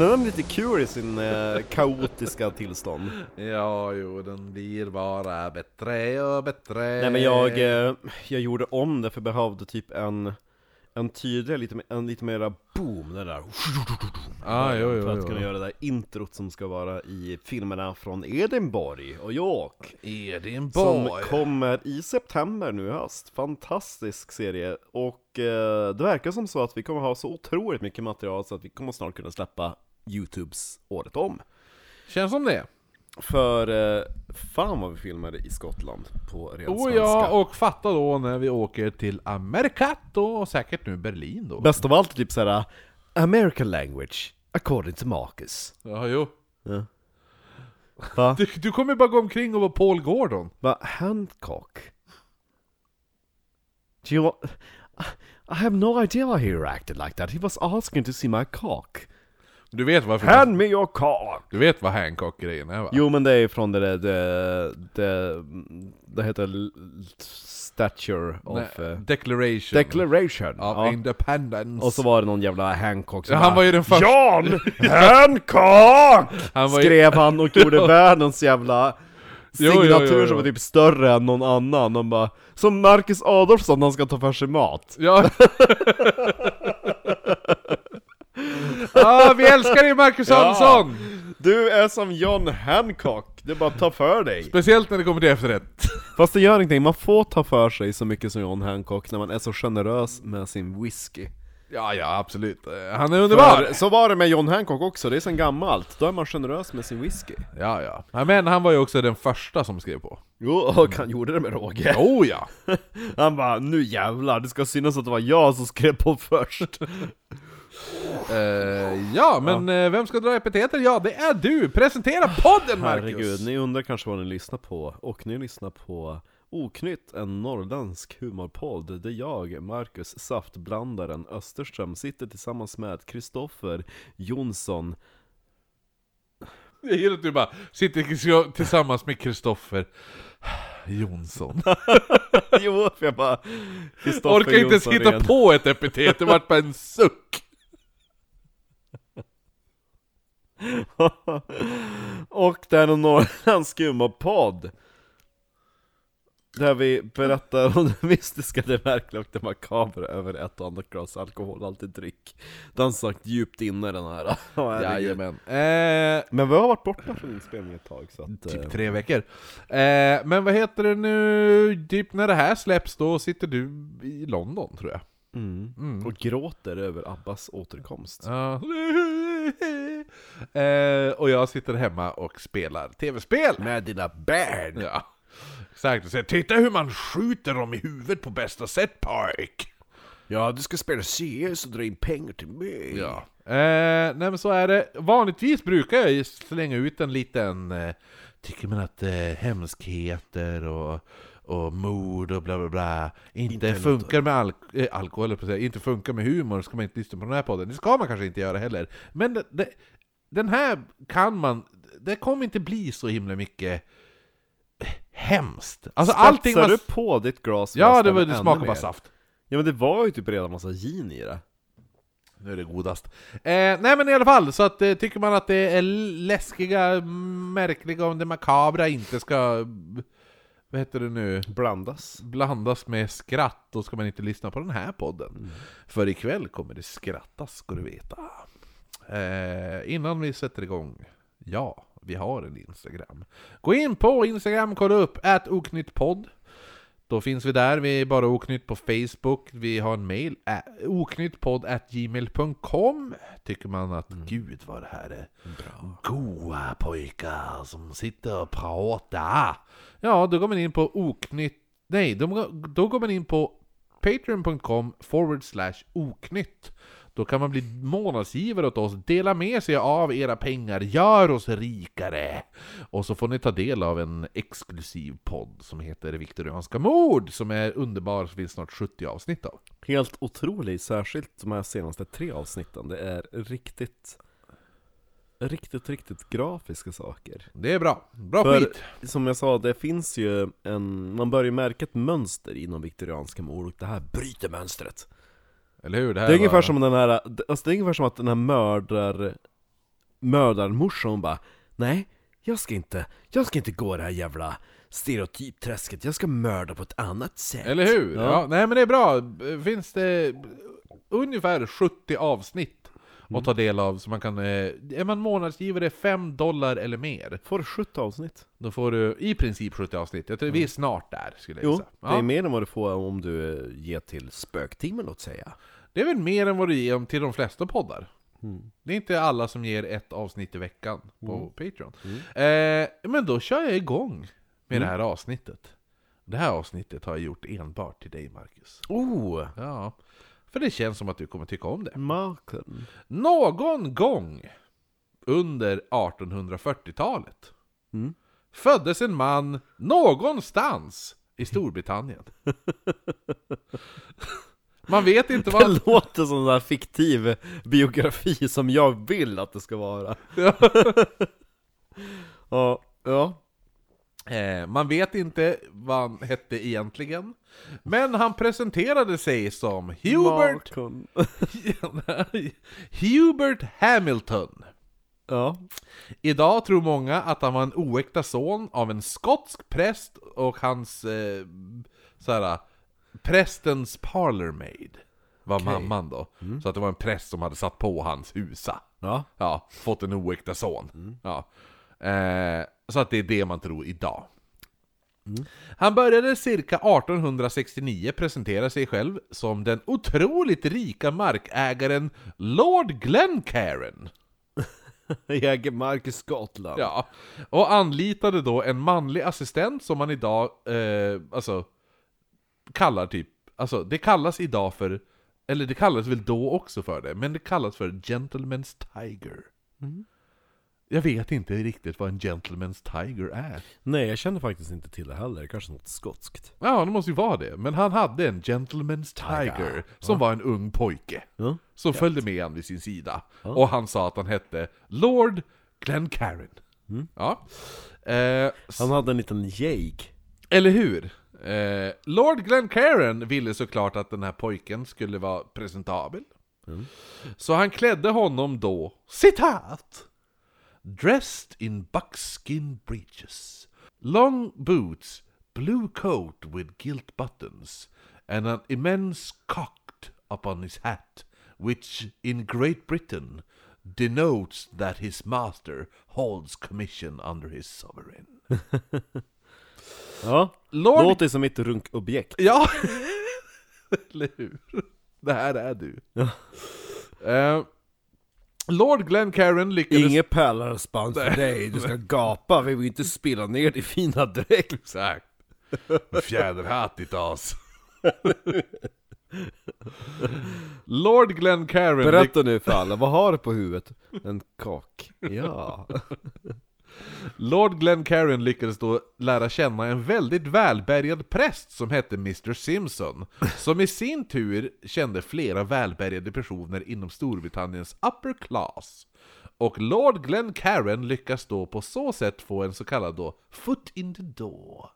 Men den är lite kul i sin eh, kaotiska tillstånd. Ja, jo, den blir bara bättre och bättre. Nej men jag, eh, jag gjorde om det för jag behövde typ en, en tydligare, lite, en lite mera boom, det där Ah, jo, jo, För att jo. kunna göra det där introt som ska vara i filmerna från Edinburgh och York Som Edinburgh. kommer i september nu i höst, fantastisk serie Och eh, det verkar som så att vi kommer ha så otroligt mycket material så att vi kommer snart kunna släppa Youtubes året om Känns som det. För eh, fan vad vi filmade i Skottland på ren Oh svenska ja, och fatta då när vi åker till Americato och säkert nu Berlin då. Bäst av allt är typ såhär American language, according to Marcus Ja, jo. ja. Va? Du, du kommer bara gå omkring och vara Paul Gordon. Va? Hancock? Do you want... I have no idea why he acted like that. He was asking to see my cock. Du vet varför... Hand me your cock! Du vet vad Hancock-grejen är va? Jo men det är från det där, det, det, det heter Stature of... Nej, eh, Declaration. declaration! of ja. Independence. Och så var det någon jävla Hancock som Ja, han bara, var ju den första. John Hancock! Han ju- Skrev han och gjorde världens jävla Jo, jo, signatur jo, jo. som var typ större än någon annan. De bara, som Marcus Adolfsson när han ska ta för sig mat. Ja. Ah, vi älskar dig Marcus Ja. Hansson! Du är som John Hancock, det är bara att ta för dig. Speciellt när det kommer till efterrätt. Fast det gör ingenting, man får ta för sig så mycket som John Hancock när man är så generös med sin whisky. Ja, ja, absolut. Han är underbar! För, så var det med John Hancock också, det är sen gammalt. Då är man generös med sin whisky. Ja, ja. Ja, Men han var ju också den första som skrev på. Jo, och han gjorde det med råge. Oh ja! Han bara, nu jävlar, det ska synas att det var jag som skrev på först. Eh, ja, men eh, vem ska dra epiteter? Ja, det är du! Presentera podden Marcus! Herregud, ni undrar kanske vad ni lyssnar på, och ni lyssnar på Oknytt, en norrländsk humorpodd där jag, Marcus Saftblandaren Österström, sitter tillsammans med Kristoffer Jonsson Jag gillar att du bara sitter tillsammans med Kristoffer Jonsson. Jo, för jag bara... Orkar inte ens hitta på ett epitet, det vart bara en suck! och det är en norrländsk humorpodd Där vi berättar om det mystiska, det verkliga och det makabra över ett och annat glas alkoholhaltig dryck Den sagt djupt inne den här herregud. Jajamän. Eh, Men vi har varit borta från inspelning ett tag så att, eh, typ tre veckor. Eh, men vad heter det nu, typ när det här släpps då sitter du i London tror jag. mm. Och gråter över Abbas återkomst Ja. Eh, och jag sitter hemma och spelar tv-spel. Med dina barn! Ja. Exakt, och säger 'Titta hur man skjuter dem i huvudet på bästa sätt Park' Ja, du ska spela CS och dra in pengar till mig Ja. Eh, nej men så är det. Vanligtvis brukar jag slänga ut en liten... Eh, tycker man att eh, hemskheter och, och mord och bla bla bla inte, Inte funkar med alk eh, alkohol, inte funkar med humor, ska man inte lyssna på den här podden. Det ska man kanske inte göra heller. Men det, det, den här kan man... Det kommer inte bli så himla mycket hemskt. Alltså allting Spetsar man... du på ditt glas Ja, det, var, det smakar bara saft. Ja men det var ju typ redan massa gin i det Nu är det godast. Eh, nej men i alla fall, så att, eh, tycker man att det är läskiga, märkliga och det makabra inte ska... Vad heter det nu? Blandas Blandas med skratt, då ska man inte lyssna på den här podden. För ikväll kommer det skrattas, ska du veta. Eh, innan vi sätter igång, ja, vi har en Instagram. Gå in på Instagram, kolla upp oknyttpodd. Då finns vi där, vi är bara oknytt på Facebook, vi har en mail, oknyttpodd.gmail.com Tycker man att gud vad det här är goa pojkar som sitter och pratar. Ja, då går man in på oknytt, nej, då, då går man in på patreon.com forward slash oknytt. Då kan man bli månadsgivare åt oss, dela med sig av era pengar, gör oss rikare! Och så får ni ta del av en exklusiv podd som heter Viktorianska mord, som är underbar, som finns snart 70 avsnitt av. Helt otrolig, särskilt de här senaste tre avsnitten Det är riktigt Riktigt, riktigt grafiska saker Det är bra, bra För skit! som jag sa, det finns ju en Man börjar märka ett mönster inom viktorianska mord och det här bryter mönstret Eller hur? Det, här Det är ungefär var- som den här, alltså det är ungefär som att den här mördar mördarmorsa hon bara Nej, jag ska inte, jag ska inte gå det här jävla stereotypträsket, jag ska mörda på ett annat sätt Eller hur? Ja. Ja. nej men det är bra. Finns det ungefär 70 avsnitt att ta del av, så man kan... eh, Är man månadsgivare 5 dollar eller mer, Får du 70 avsnitt? då får du i princip 70 avsnitt. Jag tror vi är snart där, skulle jag Jo, gissa. det är mer än vad du får om du eh, ger till spöktimmen låt säga det är väl mer än vad du ger till de flesta poddar. Mm. Det är inte alla som ger ett avsnitt i veckan på Patreon. Mm. Eh, men då kör jag igång med det här avsnittet. Det här avsnittet har jag gjort enbart till dig, Marcus. Oh! Ja, för det känns som att du kommer tycka om det. Marken Någon gång under 1840-talet Mm. föddes en man någonstans i Storbritannien. Man vet inte Det vad... låter som en där fiktiv biografi som jag vill att det ska vara Ja, ja Eh, man vet inte vad han hette egentligen. Men han presenterade sig som Hubert. Hubert Hamilton. Ja, Idag tror många att han var en oäkta son av en skotsk präst och hans eh, såhär, prästens parlourmaid var Okej. mamman då. Så att det var en präst som hade satt på hans husa. ja, Ja, fått en oäkta son. Ja. Eh, så att det är det man tror idag. Han började cirka 1869 presentera sig själv som den otroligt rika markägaren Lord Glencairn. Jägermark i Skottland Ja, och anlitade då en manlig assistent som man idag, eh, alltså, kallar typ, alltså det kallas idag för, eller det kallas väl då också för det, men det kallas för Gentleman's Tiger. Jag vet inte riktigt vad en Gentleman's Tiger är. Nej, jag känner faktiskt inte till det heller, kanske något skotskt Ja, det måste ju vara det, men han hade en Gentleman's Tiger, Tiger. som var en ung pojke. Ja, Som följde med han vid sin sida. Och han sa att han hette Lord Glencairn. Ja. Eh, Han hade en liten jäg Eller hur? Eh, Lord Glencairn ville såklart att den här pojken skulle vara presentabel. Så han klädde honom då, citat! Dressed in buckskin breeches, long boots, blue coat with gilt buttons, and an immense cocked upon his hat, which in Great Britain denotes that his master holds commission under his sovereign. Ja, Lord låter som mitt runkobjekt Ja, eller hur? Det här är du. Eh, Lord Glencairn lyckades... Inget pärlhalsband för dig, du ska gapa, vi vill inte spilla ner din fina dräkt. Exakt. Fjäderhatt i tas. Lord Glencairn... Berätta nu för alla, vad har du på huvudet? En kak? Ja Lord Glencairn lyckades då lära känna en väldigt välbärgad präst som hette Mr Simpson, som i sin tur kände flera välbärgade personer inom Storbritanniens upper class. Och Lord Glencairn lyckas då på så sätt få en så kallad då foot in the door.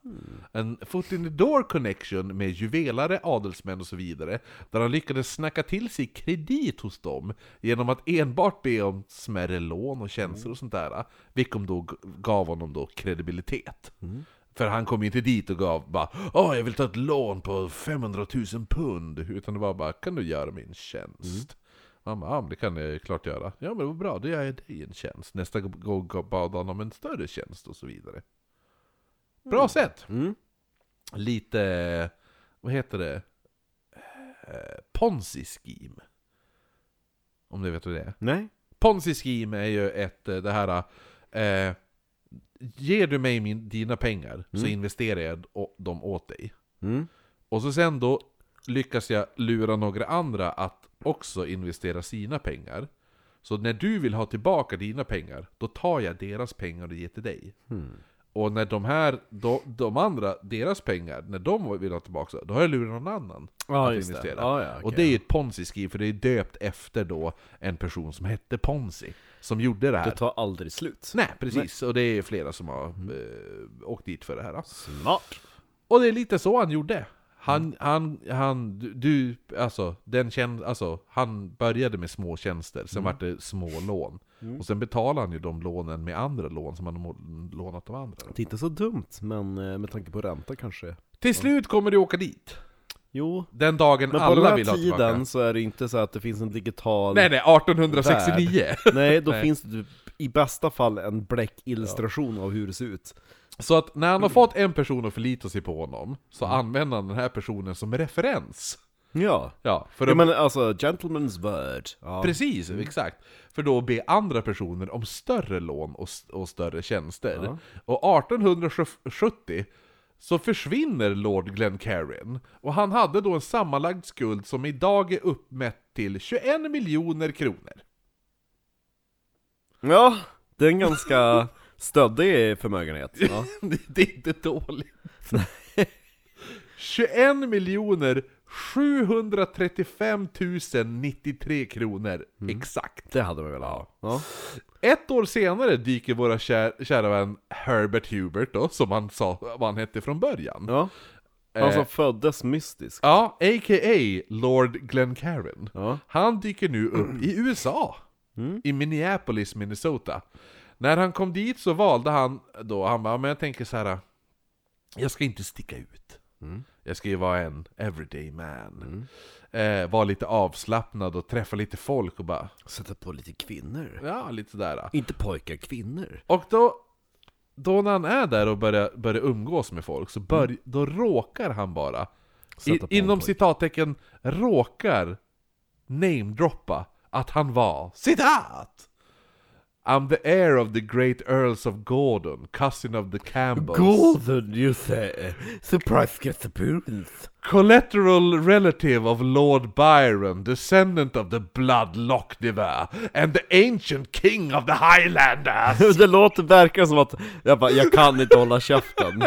En foot in the door connection med juvelare, adelsmän och så vidare, där han lyckades snacka till sig kredit hos dem genom att enbart be om smärre lån och tjänster och sånt där, vilket då gav honom då kredibilitet. För han kom ju inte dit och gav bara Åh, jag vill ta ett lån på 500 000 pund, utan det var bara Kan du göra mig en tjänst? Han bara, ja men det kan jag klart göra. Ja men var bra, då gör jag dig en tjänst. Nästa gång bad han om en större tjänst och så vidare. Bra sätt! Mm. Lite, vad heter det? Eh, Ponzi scheme. Om du vet vad det är? Nej? Ponzi scheme är ju ett, eh, det här eh, Ger du mig min, dina pengar så investerar jag dem åt dig. Mm. Och så sen då lyckas jag lura några andra att också investera sina pengar. Så när du vill ha tillbaka dina pengar, då tar jag deras pengar och ger till dig. Och när de här, de, de andra, deras pengar, när de vill ha tillbaka, då har jag lurat någon annan Ja, att just det. investera. Ja, ja, Och det är ett ponzi-scheme, för det är döpt efter då en person som hette Ponzi, som gjorde det här. Det tar aldrig slut Nej, precis. Och det är flera som har eh, åkt dit för det här. Då. Smart Och det är lite så han gjorde. Han, han, han, du- alltså, den känn, alltså, han började med små tjänster, sen vart det små lån. Och sen betalade han ju de lånen med andra lån som han har lånat av andra. Det är inte så dumt, men eh, med tanke på ränta kanske. Till slut kommer du åka dit. Jo, Den dagen men på alla den här vill ha tillbaka. tiden så är det inte så att det finns en digital... Nej nej, 1869! Nej, då Nej. finns det typ, i bästa fall en bläckillustration av hur det ser ut. Så att när han har fått en person att förlita sig på honom, så använder han den här personen som referens. Ja. Ja, för Ja, att men alltså, gentleman's word. Ja. Precis, exakt. För då be andra personer om större lån och, och större tjänster. Ja. Och 1870 så försvinner Lord Glencairn. Och han hade då en sammanlagd skuld som idag är uppmätt till 21 miljoner kronor. Ja, det är en ganska stöddig förmögenhet. Ja. Det, är inte dåligt. 21 miljoner 735 093 kronor exakt. Det hade man velat ha. Ja. Ett år senare dyker våra kär, kära vän Herbert Hubert då, som han sa vad han hette från början. ja. Han som Eh. föddes mystisk. Ja, a.k.a. Lord Glencairn. Ja. Han dyker nu upp i USA. Mm. I Minneapolis, Minnesota. När han kom dit så valde han då, han bara, men jag tänker så här. Jag ska inte sticka ut. Mm. Jag ska ju vara en everyday man. Eh, vara lite avslappnad och träffa lite folk och bara, Sätta på lite kvinnor. ja lite sådär. Inte pojkar, kvinnor. Och då, då när han är där och börjar, börjar umgås med folk, så bör, då råkar han bara, i, inom citattecken, råkar namedroppa att han var, citat! I'm the heir of the great earls of Gordon, cousin of the Campbells. Golden you say! Surprise guest appearance! Collateral relative of Lord Byron, descendant of the blood Lochniver, and the ancient king of the Highlanders! Det låter verkligen som att jag bara, jag kan inte hålla käften.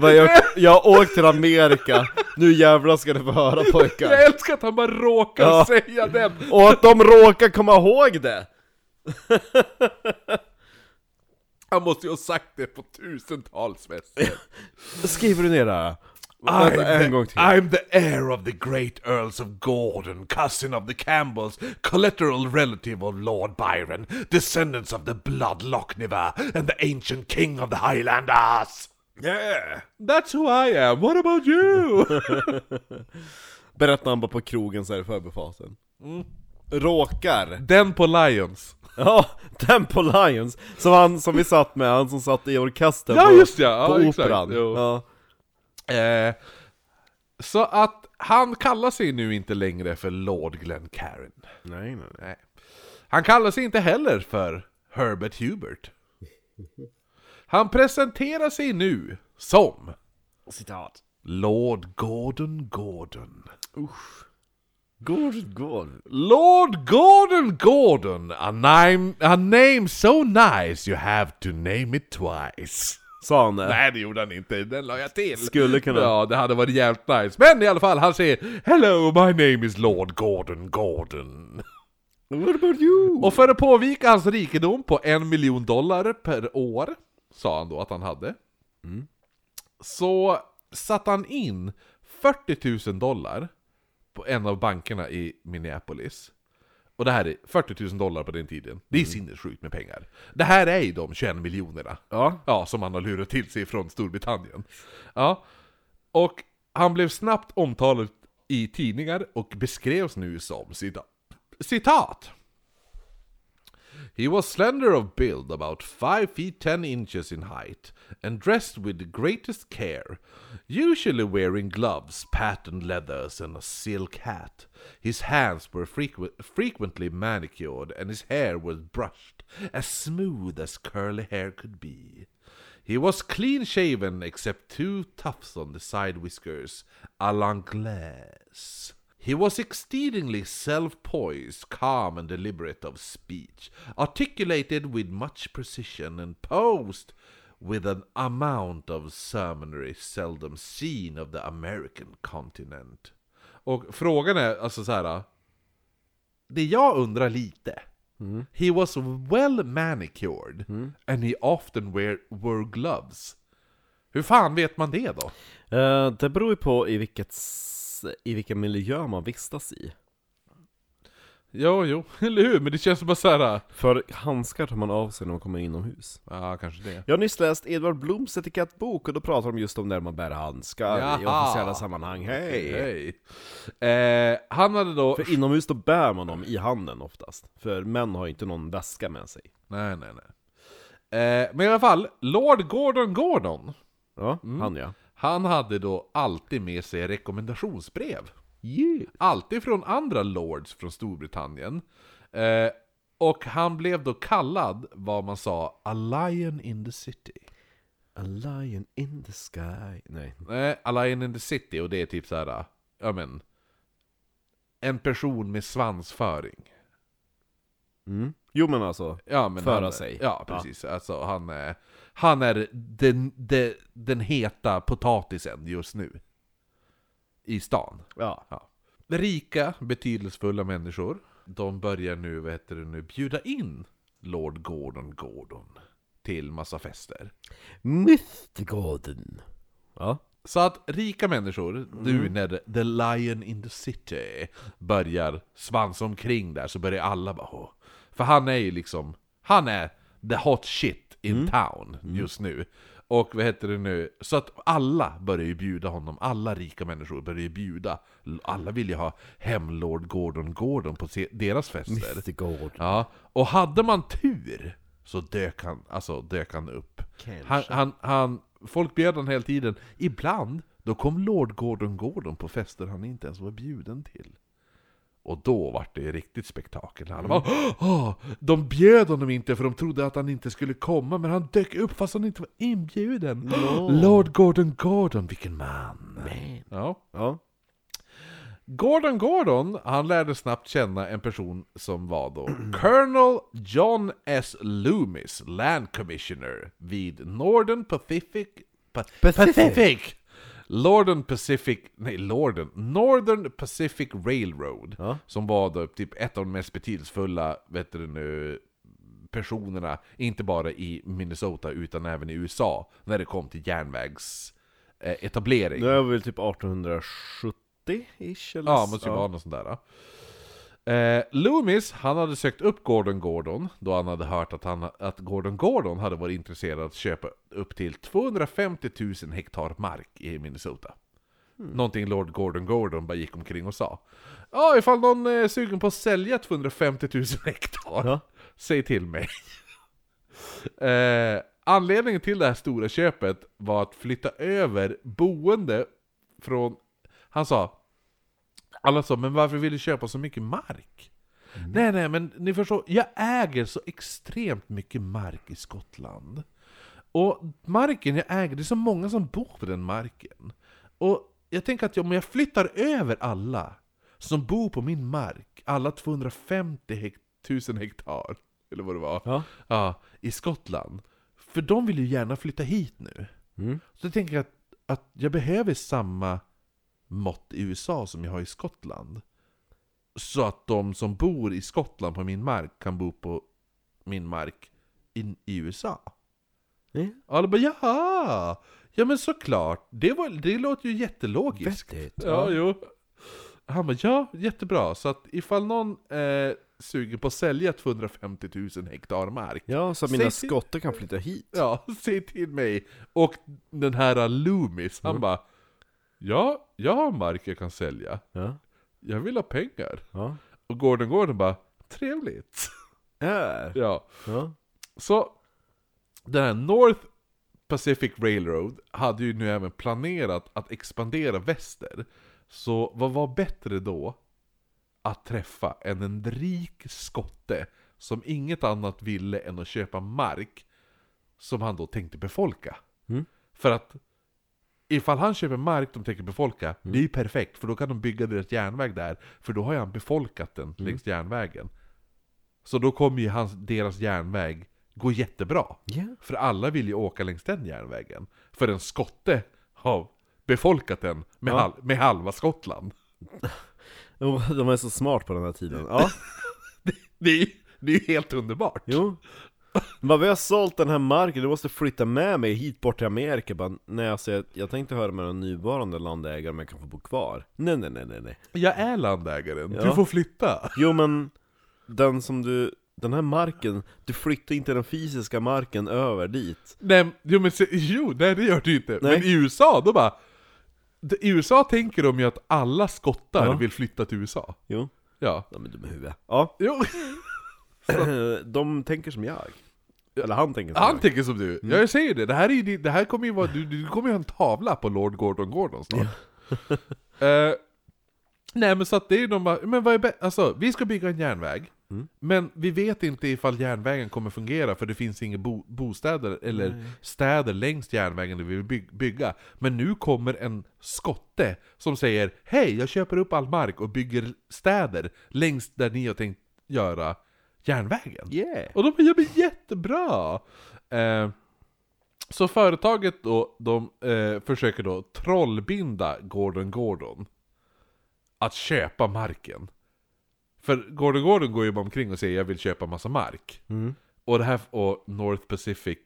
Jag, jag, jag har åkt till Amerika, nu jävlar ska ni få höra pojkar. Jag älskar att han bara råkar Ja. säga den! Och att de råkar komma ihåg det! Han måste ju ha sagt det på tusentals fester. Skriver du ner det gång till. I'm the heir of the great earls of Gordon, cousin of the Campbells, collateral relative of Lord Byron, descendants of the blood Lochniver, and the ancient king of the Highlanders! Yeah! That's who I am, what about you? Berättar han bara på krogen så här i förbifarten. Råkar. Den på Lions. Ja, Temple Lions, som han som vi satt med, han som satt i orkestern Ja, på, just det, ja, på exakt, operan. Ja. Eh, så att han kallar sig nu inte längre för Lord Glencairn. Nej, nej, nej. Nej. Han kallar sig inte heller för Herbert Hubert. Han presenterar sig nu som Citat. Lord Gordon Gordon. God, god. Lord Gordon Gordon, a name, a name so nice you have to name it twice. Sa han det? Nej det gjorde han inte, den la jag till. Skulle kunna. Ja, det hade varit jävligt nice. Men i alla fall, han säger Hello, my name is Lord Gordon Gordon. What about you? Och för att påvika hans rikedom på en miljon dollar per år, sa han då att han hade, så satte han in 40 000 dollar på en av bankerna i Minneapolis. Och det här är 40 000 dollar på den tiden. Det är sinnessjukt med pengar. Det här är ju de 21 miljonerna. Ja. Ja, som han har lurat till sig från Storbritannien. Ja. Och han blev snabbt omtalad i tidningar och beskrevs nu som citat. citat. He was slender of build, about five feet ten inches in height, and dressed with the greatest care, usually wearing gloves, patent leathers, and a silk hat. His hands were frequ- frequently manicured, and his hair was brushed, as smooth as curly hair could be. He was clean shaven except two tufts on the side whiskers, a l'anglaise. He was exceedingly self poised, calm, and deliberate of speech, articulated with much precision, and posed with an amount of sermonry seldom seen of the American continent. Och frågan är alltså så här. Det jag undrar lite. He was well manicured, and he often wear, wore gloves. Hur fan vet man det då? Eh, det beror ju på i, vilket, i vilken miljö man vistas i. Jo, jo, eller hur? Men det känns bara såhär... För handskar tar man av sig när man kommer inomhus. Ja, kanske det. Jag har nyss läst Edvard Bloms etikettbok och då pratar de just om när man bär handskar i Jaha. officiella sammanhang. Hej! Hej! Eh, han hade då... För inomhus då bär man dem i handen oftast. För män har ju inte någon väska med sig. Nej, nej, nej. Eh, men i alla fall, Lord Gordon Gordon, Ja, han ja. Han hade då alltid med sig rekommendationsbrev. Yeah. Alltid från andra lords från Storbritannien. Eh, och han blev då kallad, vad man sa, a lion in the city. A lion in the sky. Nej. Nej, a lion in the city, och det är typ så här, ja men... En person med svansföring. Mm. Jo men alltså. Ja, men Föra han, sig. Ja, precis. Alltså, han, är, han är den, den, den heta potatisen just nu. I stan. Ja. Ja. Rika, betydelsefulla människor, de börjar nu, vad heter det nu, bjuda in Lord Gordon Gordon till massa fester. Mr Gordon. Ja. Så att rika människor, nu när the lion in the city börjar svansa omkring där så börjar alla bara. För han är ju liksom, han är the hot shit in town just nu. Och vad heter det nu, så att alla börjar ju bjuda honom, alla rika människor börjar ju bjuda. Alla vill ju ha hem Lord Gordon Gordon på deras fester. Mr Gordon. Ja, och hade man tur så dök han, alltså dök han upp. Han, han, han, folk bjöd han hela tiden. Ibland, då kom Lord Gordon Gordon på fester han inte ens var bjuden till. Och då var det riktigt spektakel. Han bara, Åh, de bjöd honom inte för de trodde att han inte skulle komma, men han dök upp fast han inte var inbjuden. No. Lord Gordon Gordon, vilken man! Ja. Ja. Gordon Gordon, han lärde snabbt känna en person som var då Colonel John S. Loomis, Land Commissioner vid Northern Pacific... Pa Pacific. Pacific! Northern Pacific... Nej, Northern. Northern Pacific Railroad. Ja. Som var då typ ett av de mest betydelsefulla, vet du nu, personerna, inte bara i Minnesota utan även i USA, när det kom till järnvägsetablering. Det är väl typ 1870-ish eller Ja, måste ju vara något sånt där. då. Eh, Loomis, han hade sökt upp Gordon Gordon då han hade hört att, han, att Gordon Gordon hade varit intresserad av att köpa upp till 250 000 hektar mark i Minnesota. Någonting Lord Gordon Gordon bara gick omkring och sa. Ja, ifall någon är sugen på att sälja 250 000 hektar, Ja. säg till mig. eh, anledningen till det här stora köpet var att flytta över boende från... Han sa alla sa, men varför vill du köpa så mycket mark? Nej, nej, men ni förstår, jag äger så extremt mycket mark i Skottland. Och marken jag äger, det är så många som bor på den marken. Och jag tänker att om jag flyttar över alla som bor på min mark, alla 250 hek 000 hektar, eller vad det var, Ja. ja, i Skottland. För de vill ju gärna flytta hit nu. Mm. Så jag tänker att, att jag behöver samma mått i USA som jag har i Skottland. Så att de som bor i Skottland på min mark kan bo på min mark in, i USA. Mm. Och alla bara jaha! Ja men såklart, det, var, det låter ju jättelogiskt. Vettigt. Ja, jo. Han bara ja, jättebra. Så att ifall någon är sugen på att sälja 250 000 hektar mark Ja, så att mina skotter kan flytta hit. Ja, säg till mig. Och den här Loomis, han Mm. bara Ja, jag har mark jag kan sälja. Ja. Jag vill ha pengar. Ja. Och Gordon Gordon bara Trevligt. Är. Ja. Ja. Så den här North Pacific Railroad hade ju nu även planerat att expandera väster. Så vad var bättre då att träffa än en rik skotte som inget annat ville än att köpa mark som han då tänkte befolka. Mm. För att ifall han köper mark de tänker befolka, det är ju perfekt för då kan de bygga deras järnväg där. För då har ju han befolkat den längs järnvägen. Så då kommer ju hans, deras järnväg gå jättebra. Ja. För alla vill ju åka längs den järnvägen. För en skotte har befolkat den med, Ja. hal med halva Skottland. De är så smart på den här tiden. Ja. Det är ju det är ju helt underbart. Jo. Bara, vi har sålt den här marken, du måste flytta med mig hit bort till Amerika bara, Nej alltså jag, jag tänkte höra med den nuvarande landägaren om jag kan få bo kvar Nej nej nej nej nej Jag är landägaren, Ja. du får flytta! Jo men, den som du, den här marken, du flyttar inte den fysiska marken över dit Nej, jo, men se, jo, nej det gör du inte. Nej. Men i USA, då bara... I USA tänker de ju att alla skottar Ja. vill flytta till USA. Jo, Ja. de är dumma i huvudet Ja, Jo, de tänker som jag Eller han tänker som han jag tänker som du. Mm. Jag säger det, det här, är, ju det här kommer ju vara... Du, du kommer ju ha en tavla på Lord Gordon Gordon snart. Eh, nej men så att det är de bara, men vad är bä- Alltså, vi ska bygga en järnväg. Mm. Men vi vet inte ifall järnvägen kommer fungera för det finns inga bo- bostäder eller städer längs järnvägen där vi vill by- bygga. Men nu kommer en skotte som säger Hej, jag köper upp all mark och bygger städer längs där ni har tänkt göra järnvägen. Yeah! Och de bara, ja men jättebra! Eh, så företaget då, de eh, försöker då trollbinda Gordon Gordon att köpa marken. För Gordon Gordon går ju bara omkring och säger jag vill köpa massa mark. Mm. Och det här, och North Pacific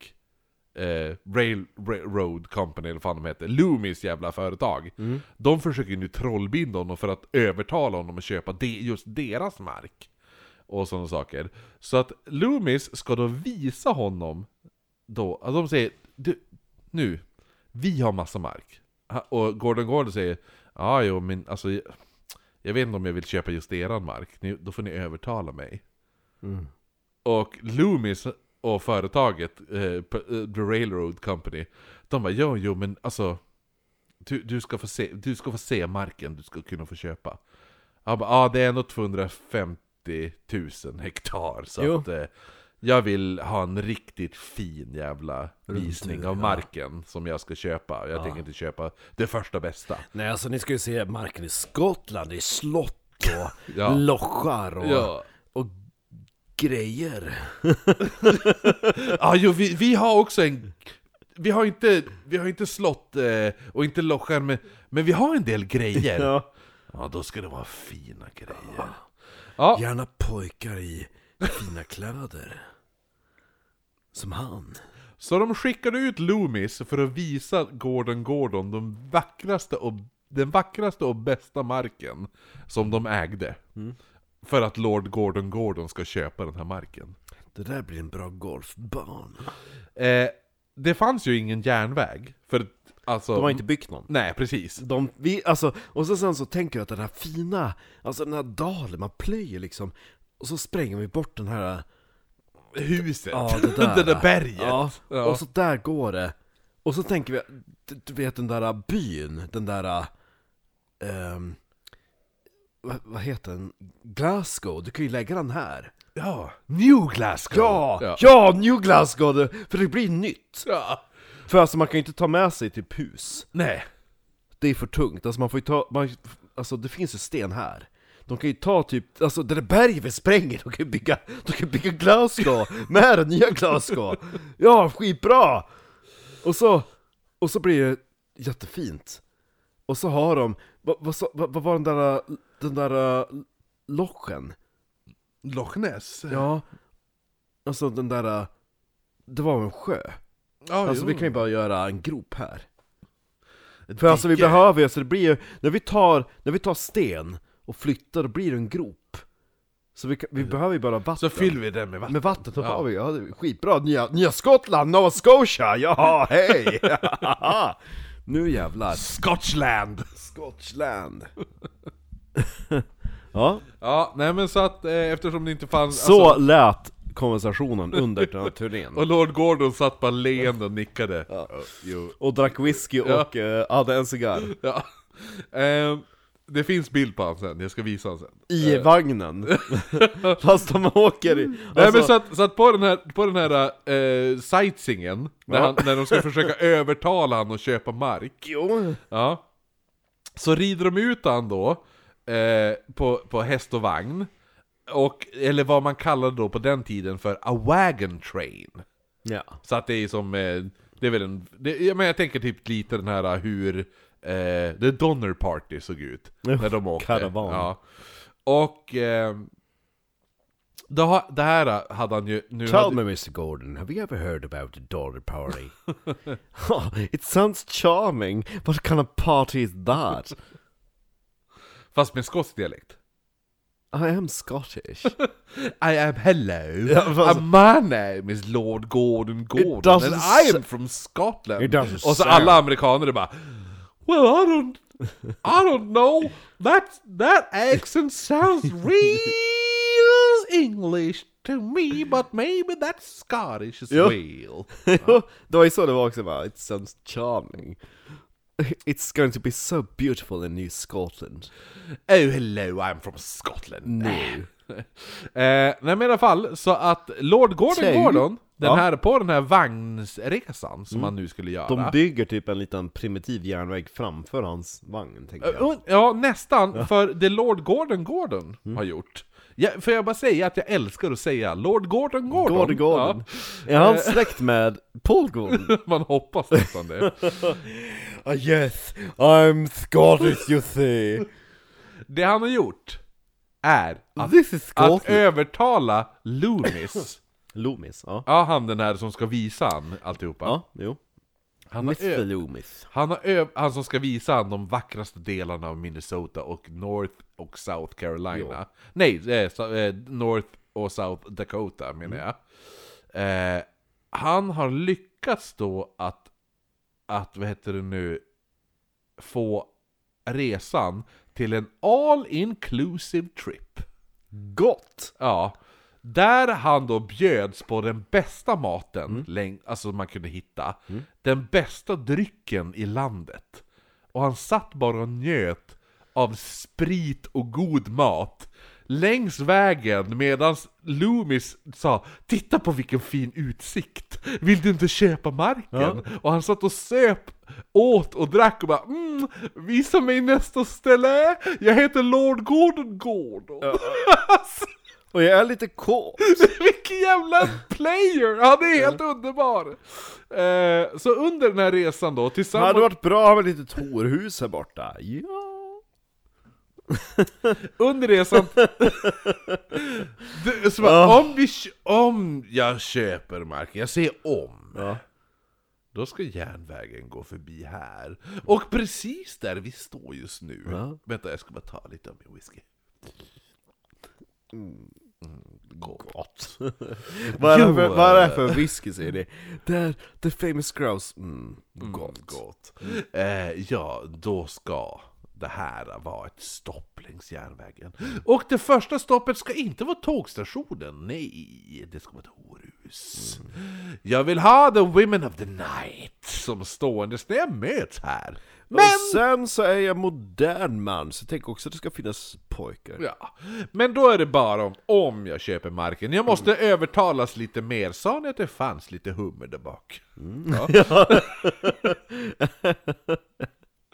eh, Rail, Railroad Company, eller vad fan de heter, Loomis jävla företag. Mm. De försöker ju nu trollbinda honom för att övertala honom att köpa de, just deras mark. Och sådana saker. Så att Loomis ska då visa honom då, alltså de säger du, nu, vi har massa mark. Och Gordon Gordon säger ja jo men alltså jag, vet inte om jag vill köpa just eran mark, ni, då får ni övertala mig. Mm. Och Loomis och företaget, eh, eh, The Railroad Company, de bara jo, jo men alltså du, du, ska få se, du ska få se marken du ska kunna få köpa. Han bara, ja ah, det är ändå 250 000 hektar så Jo. att eh, jag vill ha en riktigt fin jävla visning Rundtur, av ja. marken som jag ska köpa. Jag Ja. tänker inte köpa det första bästa. Nej alltså ni ska ju se marken i Skottland, det är slott och Ja. lochar och, Ja. och grejer Ja, jo, vi, vi har också en... Vi har inte, vi har inte slott eh, och inte lochar, men, men vi har en del grejer. Ja. Ja, då ska det vara fina grejer. Ja, Gärna pojkar i fina kläder Som han så de skickade ut Loomis för att visa Gordon Gordon de vackraste och, den vackraste och bästa marken som de ägde. För att Lord Gordon Gordon ska köpa den här marken. Det där blir en bra golfbana Eh, det fanns ju ingen järnväg. För alltså... De har inte byggt någon Nej, precis. de, vi, alltså, och så sen så tänker jag att den här fina, alltså den här dalen, man plöjer liksom Och så spränger vi bort den här Huset. Ja, det där. det där berget. Ja, Ja. och så där går det Och så tänker vi, du, vet den där byn, den där ehm, vad, vad heter den? Glasgow, du kan ju lägga den här Ja, New Glasgow! Ja! ja. Ja, New Glasgow! För det blir nytt! Ja. För alltså man kan ju inte ta med sig typ hus Nej. Det är för tungt, alltså man får ju ta, man, alltså det finns ju sten här De kan ju ta typ, alltså det där berget vi spränger, de kan ju bygga, de kan bygga Glasgow med den nya Glasgow Ja, skitbra! Och så, och så blir det jättefint Och så har de, vad, vad, vad, vad var den där, den där uh, lochen? Loch Ness? Ja, alltså den där, uh, det var en sjö ja Alltså jo. vi kan ju bara göra en grop här För alltså vi behöver ju, så det blir ju, när vi tar, när vi tar sten och flyttar då blir det en grop Så vi, vi behöver ju bara vatten Så fyller vi den med vatten. Med vatten, då Ja. har vi, ja skitbra, nya, nya Skottland, Nova Scotia, ja hej! nu jävlar Scotchland! Scotchland Ja, Ja, nej men så att eh, eftersom det inte fanns... så Alltså, lät konversationen under den här turnén och Lord Gordon satt bara leende och nickade. Ja. Jo. Och drack whisky Ja. och eh, hade en cigarr Ja. Ehm, det finns bild på honom sen, jag ska visa honom sen. I vagnen Fast de åker i... Nej Alltså, men så att, så att på den här, på den här eh, sightseeingen, när, Ja. han, när de ska försöka övertala han att köpa mark, Jo, ja, så rider de ut han då, eh, på, på häst och vagn, och, eller vad man kallade då på den tiden för a wagon train. ja. Så att det är som, eh, det är väl en, det, ja, men jag tänker typ lite den här eh, hur eh, The Donner Party såg ut. När de åkte. karavan. Ja. Och, eh, det, det här hade han ju... Nu Tell hade, me Mr Gordon, have you ever heard about a daughter party? oh, it sounds charming, what kind of party is that? Fast med skotsk dialekt. I am Scottish. I am hello. Ja, fast- Uh, my name is Lord Gordon Gordon doesn't and I am from Scotland. It doesn't Och så sound- alla amerikaner är bara Well I don't I don't know. That that accent sounds real English to me but maybe that's Scottish as well. det var ju så det var också bara, it sounds charming. It's going to be so beautiful in New Scotland. Oh hello, I'm from Scotland. Nu. Eh, nej men i alla fall, så att Lord Gordon Säg. Gordon, den Ja. här, på den här vagnsresan som han nu skulle göra. De bygger typ en liten primitiv järnväg framför hans vagn, tänker jag. Uh, Ja, nästan. För det Lord Gordon Gordon Mm. har gjort. Ja, får jag bara säga att jag älskar att säga Lord Gordon Gordon? Gordon Gordon. Är han släkt med Paul Gordon? Ja, man hoppas nästan det. Ah yes, I'm Scottish you see. Det han har gjort är att, att övertala Loomis, Loomis, ja. ja han den här som ska visa han alltihopa. Ja, jo. Han, Mr Loomis. han, har han som ska visa han de vackraste delarna av Minnesota och North och South Carolina. Nej, eh, eh, North och South Dakota menar jag. Eh, han har lyckats då att, att, vad heter det nu, få resan till en all inclusive trip. Gott! Ja. Där han då bjöds på den bästa maten, läng- alltså man kunde hitta. Den bästa drycken i landet. Och han satt bara och njöt av sprit och god mat. Längs vägen medan Loomis sa 'Titta på vilken fin utsikt! Vill du inte köpa marken?' Och han satt och söp, åt och drack och bara mm, 'Visa mig nästa ställe! Jag heter Lord Gordon Gordon' Alltså, Och jag är lite kåt. Vilken jävla player! Han är helt underbar! Eh, så under den här resan då, Det tillsammans... hade varit bra med ett litet horhus här borta. Ja. Under resan... du, så bara, om, vi, om jag köper marken, jag säger om. Ja. Då ska järnvägen gå förbi här. Och precis där vi står just nu. Ja. Vänta, jag ska bara ta lite av min whisky. Mm, Gott. vad, är det för, vad är det för whisky säger ni? Det är the famous grouse. Mm, gott. Gott. Eh, ja, då ska det här vara ett stopp längs järnvägen. Och det första stoppet ska inte vara tågstationen, nej, det ska vara ett horhus. Jag vill ha the women of the night som ståendes när jag möts här. Men Men, sen så är jag modern man, så tänker också att det ska finnas pojkar. ja, men då är det bara om, om jag köper marken. Jag måste övertalas lite mer. Sa ni att det fanns lite hummer där bak? Ja.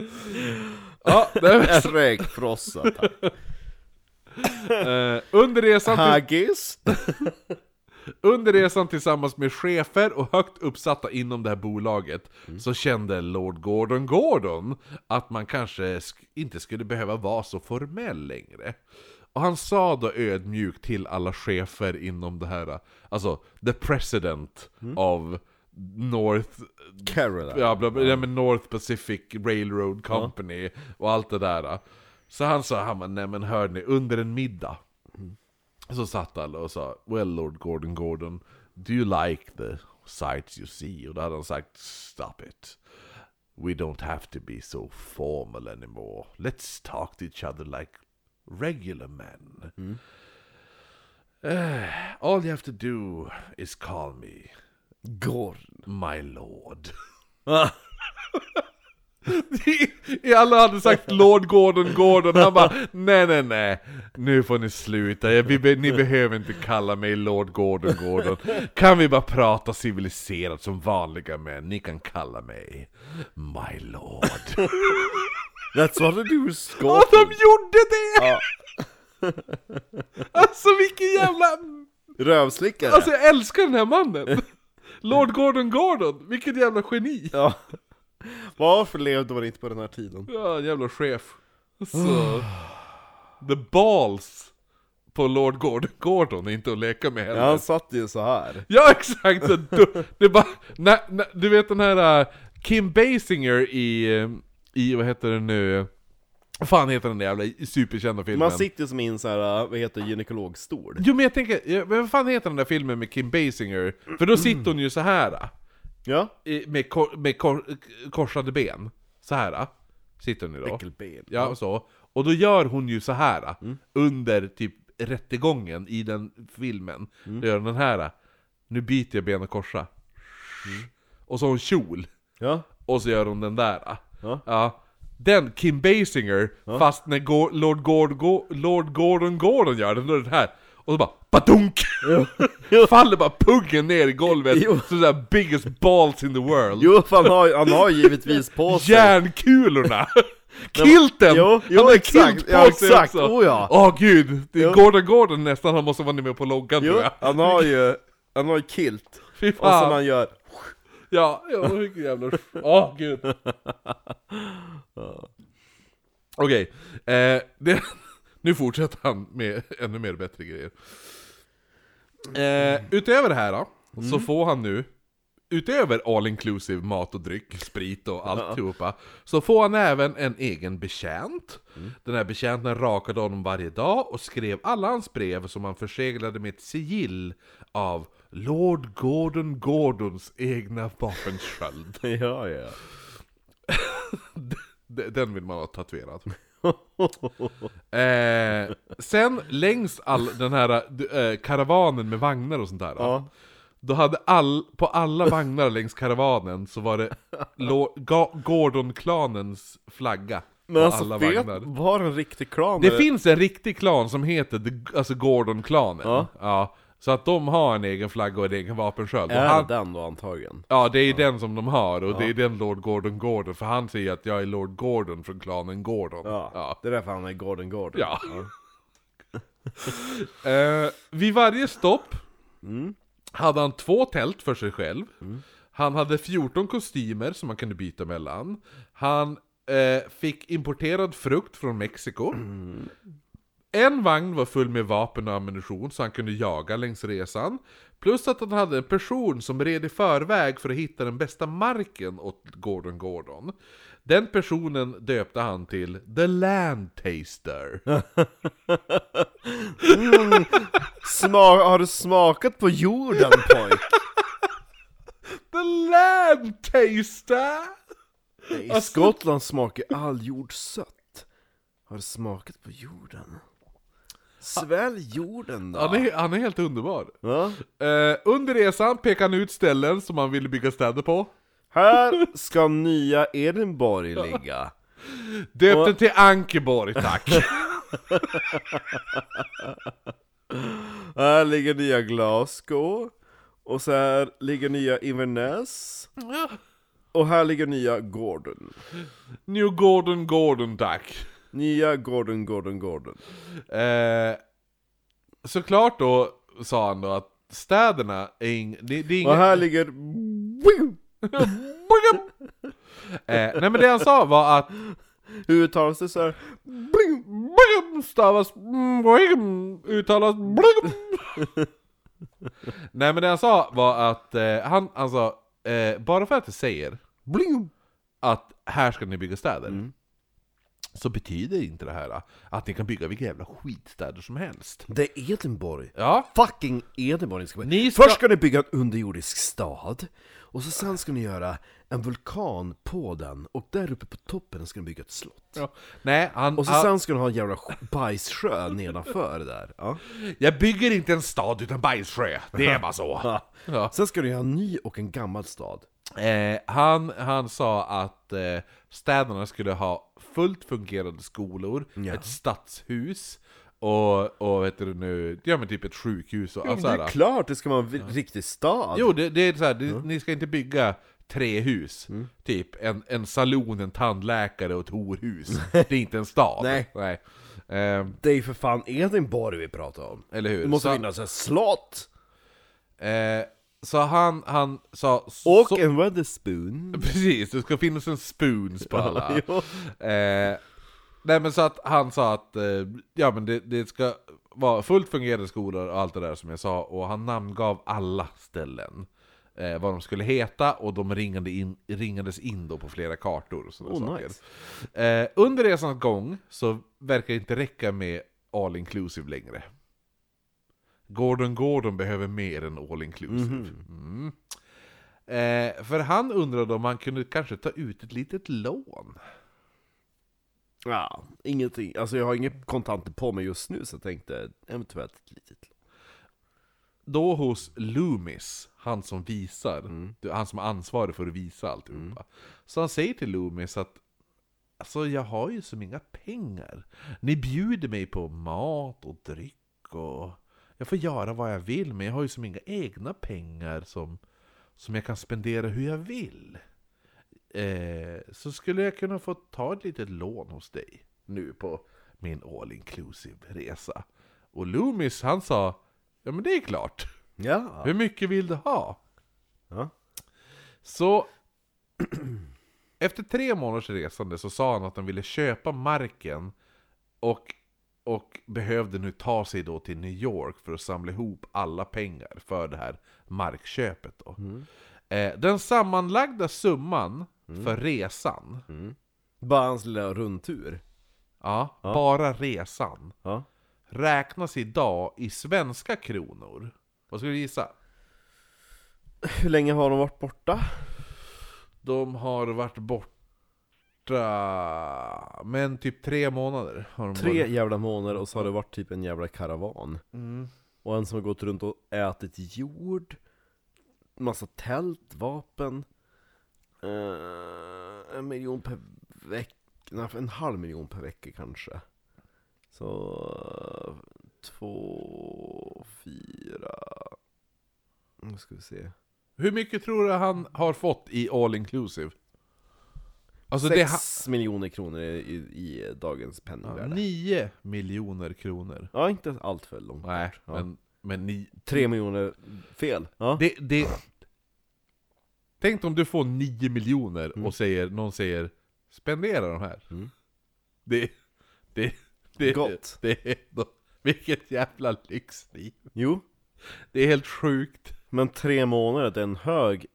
ja, det är, Räkfrossa, tack. eh, under resan till Haggis? Under resan tillsammans med chefer och högt uppsatta inom det här bolaget så kände Lord Gordon Gordon att man kanske sk- inte skulle behöva vara så formell längre. Och han sa då ödmjukt till alla chefer inom det här, alltså the president of North Caroline. Ja, bla, bla, ja, men North Pacific Railroad Company och allt det där. Så han sa, han bara, nej men hör ni, under en middag så satt alla och sa, well Lord Gordon Gordon, do you like the sights you see? Och då hade han sagt, stop it. We don't have to be so formal anymore. Let's talk to each other like regular men. Eh, all you have to do is call me Gordon. My lord. I alla hade sagt Lord Gordon Gordon, han bara nej nej nej, nu får ni sluta, Jag- vi ni behöver inte kalla mig Lord Gordon Gordon. Kan vi bara prata civiliserat som vanliga män, ni kan kalla mig My Lord. That's what they do Scotland. de gjorde det! Ja. Alltså vilken jävla... Rövslickare. Alltså jag älskar den här mannen! Lord Gordon Gordon, vilket jävla geni! Ja. Varför levde man inte på den här tiden? Ja, jävla chef. Så... The balls på Lord Gordon, Gordon inte att leka med heller. Ja, han satt ju så här. Ja exakt! Så du, det är bara, när, när, du vet den här uh, Kim Basinger i, uh, i, vad heter det nu? Fan heter den där jävla superkända filmen? Man sitter ju som i en så här, vad heter gynekologstol. Jo men jag tänker, ja, vad fan heter den där filmen med Kim Basinger? För då sitter hon ju så här Ja. i- med, kor, med kor, korsade ben. Så här sitter hon ju då. Äckelben. Ja, så. Och då gör hon ju så här under typ rättegången i den filmen. Då gör hon den här. Nu byter jag ben och korsa. Och så har hon kjol. Ja. Och så gör hon den där. Ja. Den Kim Basinger, fast när Go- Lord, Gord, Go- Lord Gordon Gordon gör den, då är det här. Och så bara badunk! Faller bara puggen ner i golvet, Jo. sådär biggest balls in the world. Jo, för han har, han har givetvis på sig. Järnkulorna! Kilten! Jo, jo, han har exakt, kilt på ja, sig exakt, också! oh ja. Åh gud, det är Jo. Gordon Gordon nästan, han måste vara med på loggan Jo, tror jag. han har ju, han har ju kilt. Fy Och sen fan! han gör, Ja, ja, vilken jävla... Åh gud! Okej, eh, det... nu fortsätter han med ännu mer bättre grejer. Eh, utöver det här då, så får han nu, utöver all inclusive mat och dryck, sprit och alltihopa, så får han även en egen betjänt. Den här betjänten rakade honom varje dag och skrev alla hans brev som han förseglade med ett sigill av Lord Gordon Gordons egna vapensköld. ja ja. Den vill man ha tatuerad. eh, sen längs all den här eh, karavanen med vagnar och sånt där. Ja. Då hade all, på alla vagnar längs karavanen så var det Gordon-klanens flagga. Men alltså alla vet, vagnar. var en riktig klan Det eller? finns en riktig klan som heter the, alltså Gordon-klanen. Ja. Ja, så att de har en egen flagga och en egen vapensköld. Är han- den då antagligen? Ja, det är den som de har, och det är den Lord Gordon Gordon, för han säger att jag är Lord Gordon från klanen Gordon. Ja, ja. det är därför han är Gordon Gordon. Ja. Eh, vid varje stopp hade han två tält för sig själv. Han hade 14 kostymer som man kunde byta mellan. Han eh, fick importerad frukt från Mexiko. En vagn var full med vapen och ammunition så han kunde jaga längs resan. Plus att han hade en person som red i förväg för att hitta den bästa marken åt Gordon Gordon. Den personen döpte han till The Land Taster. Sma- har du smakat på jorden pojk? The Land Taster! I Alltså- Skottland smakar all jord sött. Har du smakat på jorden? Svälj jorden då. Han är, han är helt underbar. Ja. Eh, under resan pekade han ut ställen som han ville bygga städer på. Här ska nya Edinburgh ligga. Döpte Och- till Ankeborg, tack. Här ligger nya Glasgow. Och så här ligger nya Inverness. Och här ligger nya Gordon. New Gordon Gordon, tack. Nya Gordon, Gordon, Gordon. Eh, såklart då, sa han då, att städerna är ing, det, det är Och här ligger... eh, nej men det han sa var att Hur uttalas det så här? stavas uttalas Nej men det han sa var att eh, han, alltså, eh, bara för att det säger att här ska ni bygga städer Så betyder inte det här att ni kan bygga vilka jävla skitstäder som helst Det är Edinburgh. Ja, Fucking Edinburgh ni ska Ni ska- Först ska ni bygga en underjordisk stad, och så sen ska ni göra en vulkan på den, och där uppe på toppen ska ni bygga ett slott. ja. Nej, han, Och så han, sen ska ni ha en jävla bajssjö nedanför där. Ja. jag bygger inte en stad utan bajssjö, det är bara så ja. Sen ska ni ha en ny och en gammal stad. Eh, han, han sa att eh, städerna skulle ha fullt fungerande skolor, Ja. ett stadshus och, och vet du nu, ja men typ ett sjukhus och Ja, alltså, det är klart det ska vara en vi- riktig stad! Jo, det, det är så här, det, ni ska inte bygga tre hus. Mm. Typ en, en saloon, en tandläkare och ett horhus. Det är inte en stad. Nej. Nej. Eh, Det är ju för fan Edinburgh vi pratar om. eller hur? Det måste så, finnas ett slott! eh, så han, han sa... Och så, en Weatherspoon. Precis, det ska finnas en spoons på alla. jo. Eh, Nej men så att han sa att eh, ja, men det, det ska vara fullt fungerande skolor och allt det där som jag sa, och han namngav alla ställen. Eh, vad de skulle heta, och de ringade in, ringades in då på flera kartor och sådana Oh, saker. nice. Eh, under resans gång så verkar det inte räcka med all inclusive längre. Gordon Gordon behöver mer än all inclusive. Mm. Eh, för han undrade om han kunde kanske ta ut ett litet lån. Ja, ingenting. Alltså jag har inget kontanter på mig just nu, så jag tänkte eventuellt ett litet. Då hos Loomis, han som visar, Mm. han som är ansvarig för att visa alltihopa. Så han säger till Loomis att Alltså jag har ju som inga pengar. Ni bjuder mig på mat och dryck och jag får göra vad jag vill men jag har ju som inga egna pengar som, som jag kan spendera hur jag vill. Eh, så skulle jag kunna få ta ett litet lån hos dig nu på min all inclusive resa. Och Loomis han sa Ja men det är klart. Ja. Hur mycket vill du ha? ja. Så efter tre månaders resande så sa han att han ville köpa marken och, och behövde nu ta sig då till New York för att samla ihop alla pengar för det här markköpet. Då. Eh, den sammanlagda summan för resan, Bara hans lilla rundtur. ja, bara resan, Ja. räknas idag i svenska kronor. Vad skulle du gissa? Hur länge har de varit borta? De har varit borta, men typ tre månader har de Tre varit. jävla månader och så har det varit typ en jävla karavan. Mm. Och en som har gått runt och ätit jord. Massa tält, vapen. Eh, en miljon per vecka. Nej, en halv miljon per vecka kanske. Så... Två, fyra... Nu ska vi se. Hur mycket tror du han har fått i all inclusive? Alltså det Sex miljoner kronor i, i, i dagens är penningvärde. 9 miljoner kronor. Ja, inte allt för långt Nej, bort. ja. men, men ni... Tre miljoner fel. Ja. Det, det... Tänk om du får 9 miljoner Mm. och säger, någon säger Spendera de här. Mm. Det... Det... det Gott. Det då, vilket jävla lyxliv. Jo, Det är helt sjukt. men tre månader, det är en hög,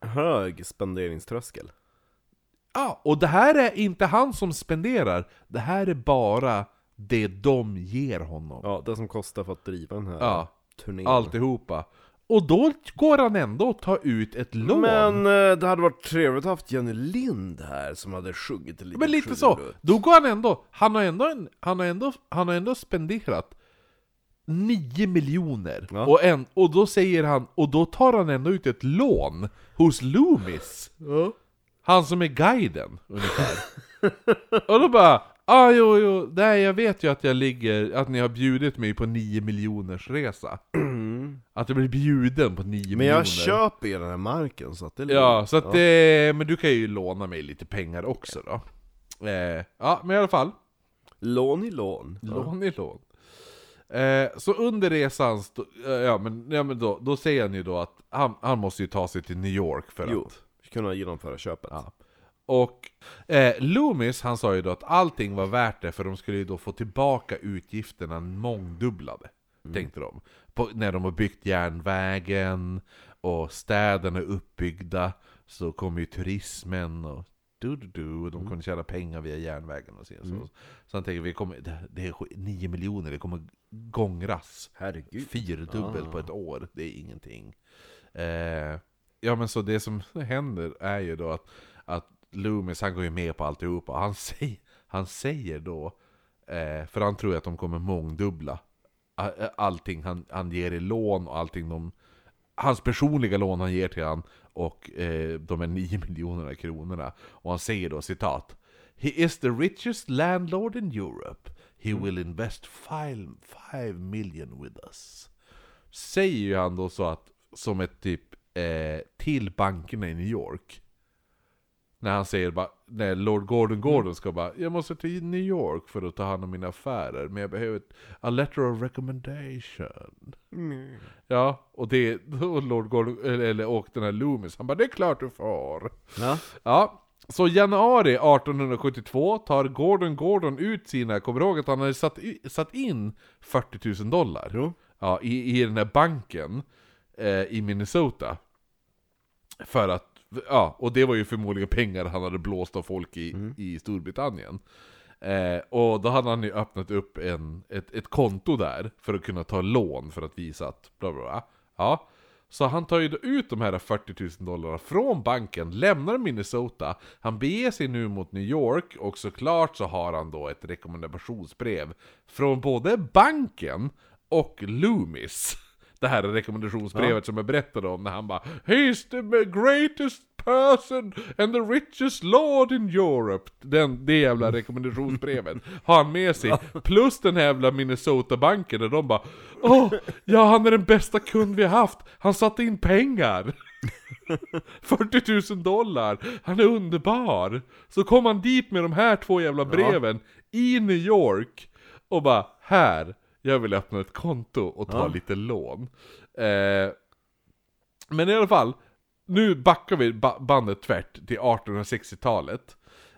hög spenderingströskel. Ja, och det här är inte han som spenderar. Det här är bara det de ger honom. Ja, det som kostar för att driva den här Ja, turnén. alltihopa. Och då går han ändå att ta ut ett lån. Men eh, det hade varit trevligt att ha haft Jenny Lind här som hade sjungit lite Men lite så, trudelutt. då går han ändå, han har ändå, en, han har ändå, han har ändå spenderat 9 miljoner. Ja. Och, en, och då säger han, och då tar han ändå ut ett lån hos Loomis. Ja. Han som är guiden, ungefär. och då bara, ah jo jo, nej jag vet ju att jag ligger, att ni har bjudit mig på 9 miljoners resa. Att jag blir bjuden på 9 Men miljoner. jag köper ju den här marken så att det är Ja, så att det, men du kan ju låna mig lite pengar också då. Eh, ja, men i alla fall. Lån i lån. Ja. Lån i lån. Eh, så under resan, eh, ja men, ja, men då, då säger han ju då att han, han måste ju ta sig till New York för Jo, att... kunna genomföra köpet. Ja. Och eh, Loomis, han sa ju då att allting var värt det för de skulle ju då få tillbaka utgifterna mångdubblade. Tänkte de. På, när de har byggt järnvägen och städerna är uppbyggda så kommer ju turismen och du, du, du, de kommer tjäna pengar via järnvägen och så. Så, så han tänker vi kommer, det, är 9 miljoner, det kommer gångras. Herregud. Fyrdubbelt på ett år, det är ingenting. Eh, ja men så det som händer är ju då att, att Loomis han går ju med på alltihopa. Han, säger, han säger då, eh, för han tror att de kommer mångdubbla eh, allting han, han ger i lån och allting de, hans personliga lån han ger till han och eh, de är 9 miljonerna kronorna. Och han säger då citat He is the richest landlord in Europe. He will invest 5 million with us. Säger ju han då så att, som ett typ, eh, till bankerna i New York. När han säger bara, när Lord Gordon Gordon ska bara Jag måste till New York för att ta hand om mina affärer, men jag behöver ett, a letter of recommendation. Ja, och det, och Lord Gordon, eller, eller och den här Loomis, han bara 'Det är klart du får' Ja. Ja, Så januari 1872 tar Gordon Gordon ut sina, kommer du ihåg att han hade satt, satt in 40 000 dollar? Jo. Ja, i, i den här banken eh, i Minnesota. För att, ja, och det var ju förmodligen pengar han hade blåst av folk i, i Storbritannien. Eh, och då hade han ju öppnat upp en, ett, ett konto där för att kunna ta lån för att visa att bla bla bla. Ja. Så han tar ju ut de här 40 000 dollarna från banken, lämnar Minnesota, han beger sig nu mot New York och såklart så har han då ett rekommendationsbrev från både banken och Loomis. Det här är rekommendationsbrevet som jag berättade om när han bara He's the greatest person and the richest lord in Europe. Den, det jävla rekommendationsbrevet har han med sig. Plus den här jävla Minnesota-banken där de bara Åh, ja han är den bästa kund vi har haft. Han satte in pengar. 40 000 dollar. Han är underbar. Så kom han dit med de här två jävla breven i New York och bara här, jag vill öppna ett konto och ta Ja. lite lån. Eh, men i alla fall, nu backar vi ba- bandet tvärt till 1860-talet.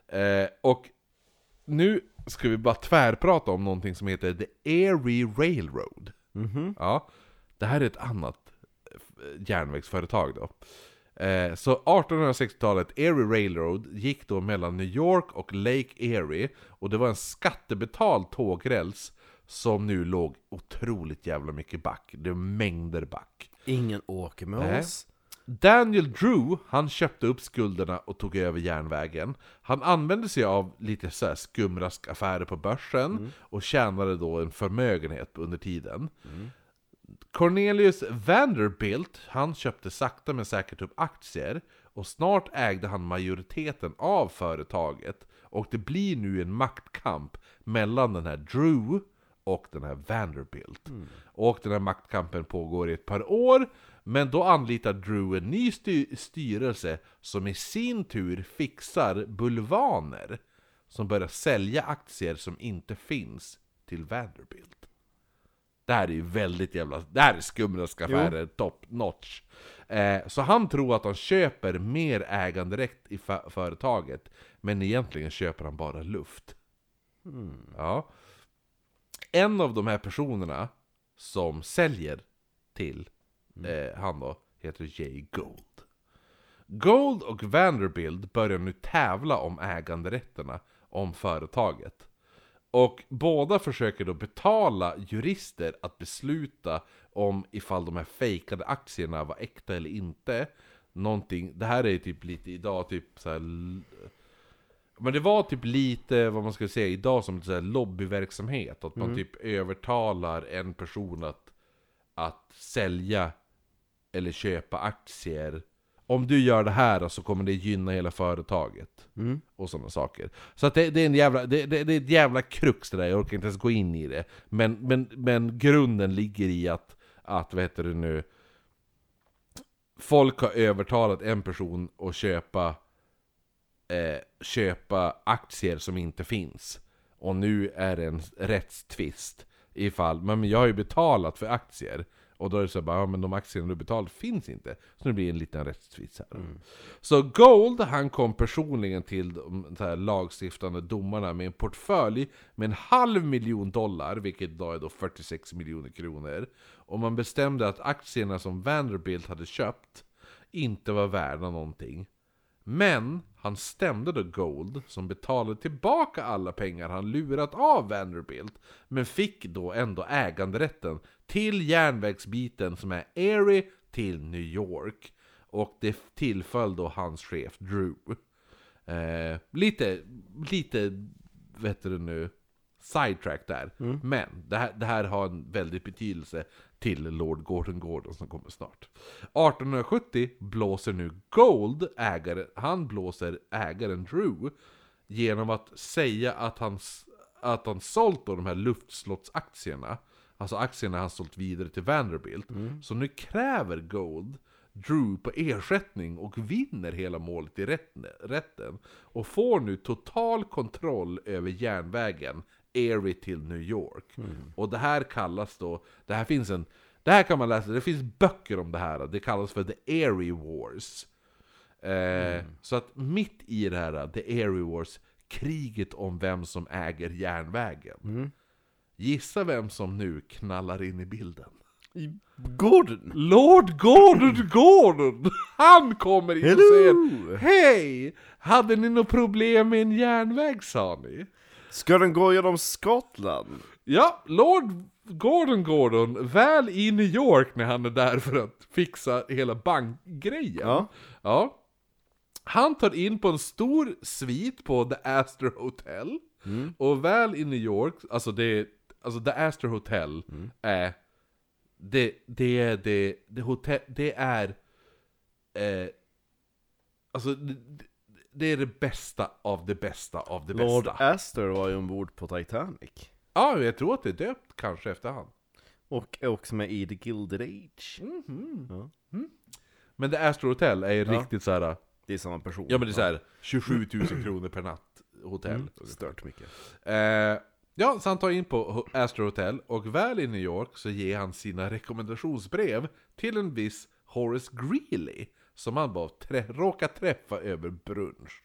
Eh, och nu ska vi bara tvärprata om någonting som heter The Erie Railroad. Mhm. Ja, det här är ett annat eh, järnvägsföretag då. Eh, Så 1860-talet, Erie Railroad gick då mellan New York och Lake Erie och det var en skattebetald tågräls som nu låg otroligt jävla mycket back. Det är mängder back. Ingen åker med Nej. oss. Daniel Drew, han köpte upp skulderna och tog över järnvägen. Han använde sig av lite så här skumraskaffärer på börsen och tjänade då en förmögenhet under tiden. Cornelius Vanderbilt, han köpte sakta men säkert upp aktier och snart ägde han majoriteten av företaget. Och det blir nu en maktkamp mellan den här Drew och den här Vanderbilt. Och den här maktkampen pågår i ett par år, men då anlitar Drew en ny sty- styrelse som i sin tur fixar bulvaner som börjar sälja aktier som inte finns till Vanderbilt. Det här är ju väldigt jävla... Det här är skumraskaffärer, top notch. Eh, så han tror att han köper mer äganderätt i företaget, men egentligen köper han bara luft. Ja. En av de här personerna som säljer till eh, han då, heter Jay Gold. Gold och Vanderbilt börjar nu tävla om äganderätterna om företaget. Och båda försöker då betala jurister att besluta om ifall de här fejkade aktierna var äkta eller inte. Någonting, det här är typ lite idag typ så här, Men det var typ lite, vad man ska säga, idag som så här lobbyverksamhet. Att man typ övertalar en person att, att sälja eller köpa aktier. Om du gör det här så kommer det gynna hela företaget. Och sådana saker. Så att det, det är en jävla, det, det, det är ett jävla krux det där, jag orkar inte ens gå in i det. Men, men, men grunden ligger i att, att vad heter det nu, folk har övertalat en person att köpa, eh, köpa aktier som inte finns. Och nu är det en rättstvist ifall, men jag har ju betalat för aktier. Och då är det så bara, ja men de aktierna du betalat finns inte. Så det blir en liten rättstvist här. Så Gold, han kom personligen till de här lagstiftande domarna med en portfölj med en halv miljon dollar, vilket idag är då 46 miljoner kronor. Och man bestämde att aktierna som Vanderbilt hade köpt inte var värda någonting. Men han stämde då Gold, som betalade tillbaka alla pengar han lurat av Vanderbilt, men fick då ändå äganderätten till järnvägsbiten som är Erie till New York. Och det tillföll då hans chef Drew. Eh, lite, lite, vet du nu, sidetrack där. Men det här, det här har en väldig betydelse till Lord Gordon Gordon som kommer snart. 1870 blåser nu Gold, ägare, han blåser ägaren Drew genom att säga att han, att han sålt då de här luftslotsaktierna, alltså aktierna han sålt vidare till Vanderbilt. Så nu kräver Gold Drew på ersättning och vinner hela målet i rätten. Och får nu total kontroll över järnvägen Erie till New York. Och det här kallas då, det här finns en, det här kan man läsa, det finns böcker om det här, det kallas för The Erie Wars. Eh, Så att mitt i det här, The Airy Wars, kriget om vem som äger järnvägen. Gissa vem som nu knallar in i bilden? Gordon! Lord Gordon Gordon! Han kommer in och Hello! säger Hej! Hade ni något problem med en järnväg sa ni? Ska den gå genom Skottland? Ja, Lord Gordon Gordon, väl i New York när han är där för att fixa hela bankgrejen. Ja. Ja. Han tar in på en stor svit på The Astor Hotel. Och väl i New York, alltså det, alltså The Astor Hotel är det, det är det, det hotell, det är eh, Alltså det, det är det bästa av det bästa av det Lord bästa. Astor var ju ombord på Titanic. Ja, jag tror att det är döpt kanske efter han. Och är också med i The Gilded Age. Men The Astor Hotel är ju Ja. riktigt så här. Det är samma person. Ja men det är så här 27 000 kronor per natt hotell. Mm. Stört mycket. Eh, ja, så han tar in på Astor Hotel och väl i New York så ger han sina rekommendationsbrev till en viss Horace Greeley som han bara trä råkar träffa över brunch.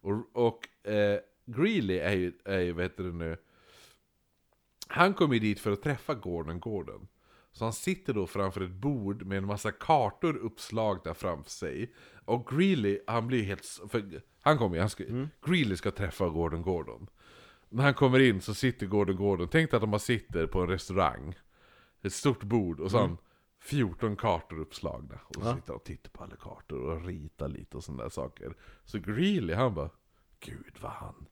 Och, och eh, Greeley är ju, är ju, heter det nu, han kom ju dit för att träffa Gordon Gordon. Så han sitter då framför ett bord med en massa kartor uppslagna framför sig. Och Greeley, han blir helt... För han kommer ju, han ska, Greeley ska träffa Gordon Gordon. När han kommer in så sitter Gordon Gordon, tänk dig att de bara sitter på en restaurang. Ett stort bord och så har han 14 kartor uppslagna. Och så sitter och tittar på alla kartor och ritar lite och sådana där saker. Så Greeley han bara, Gud vad han...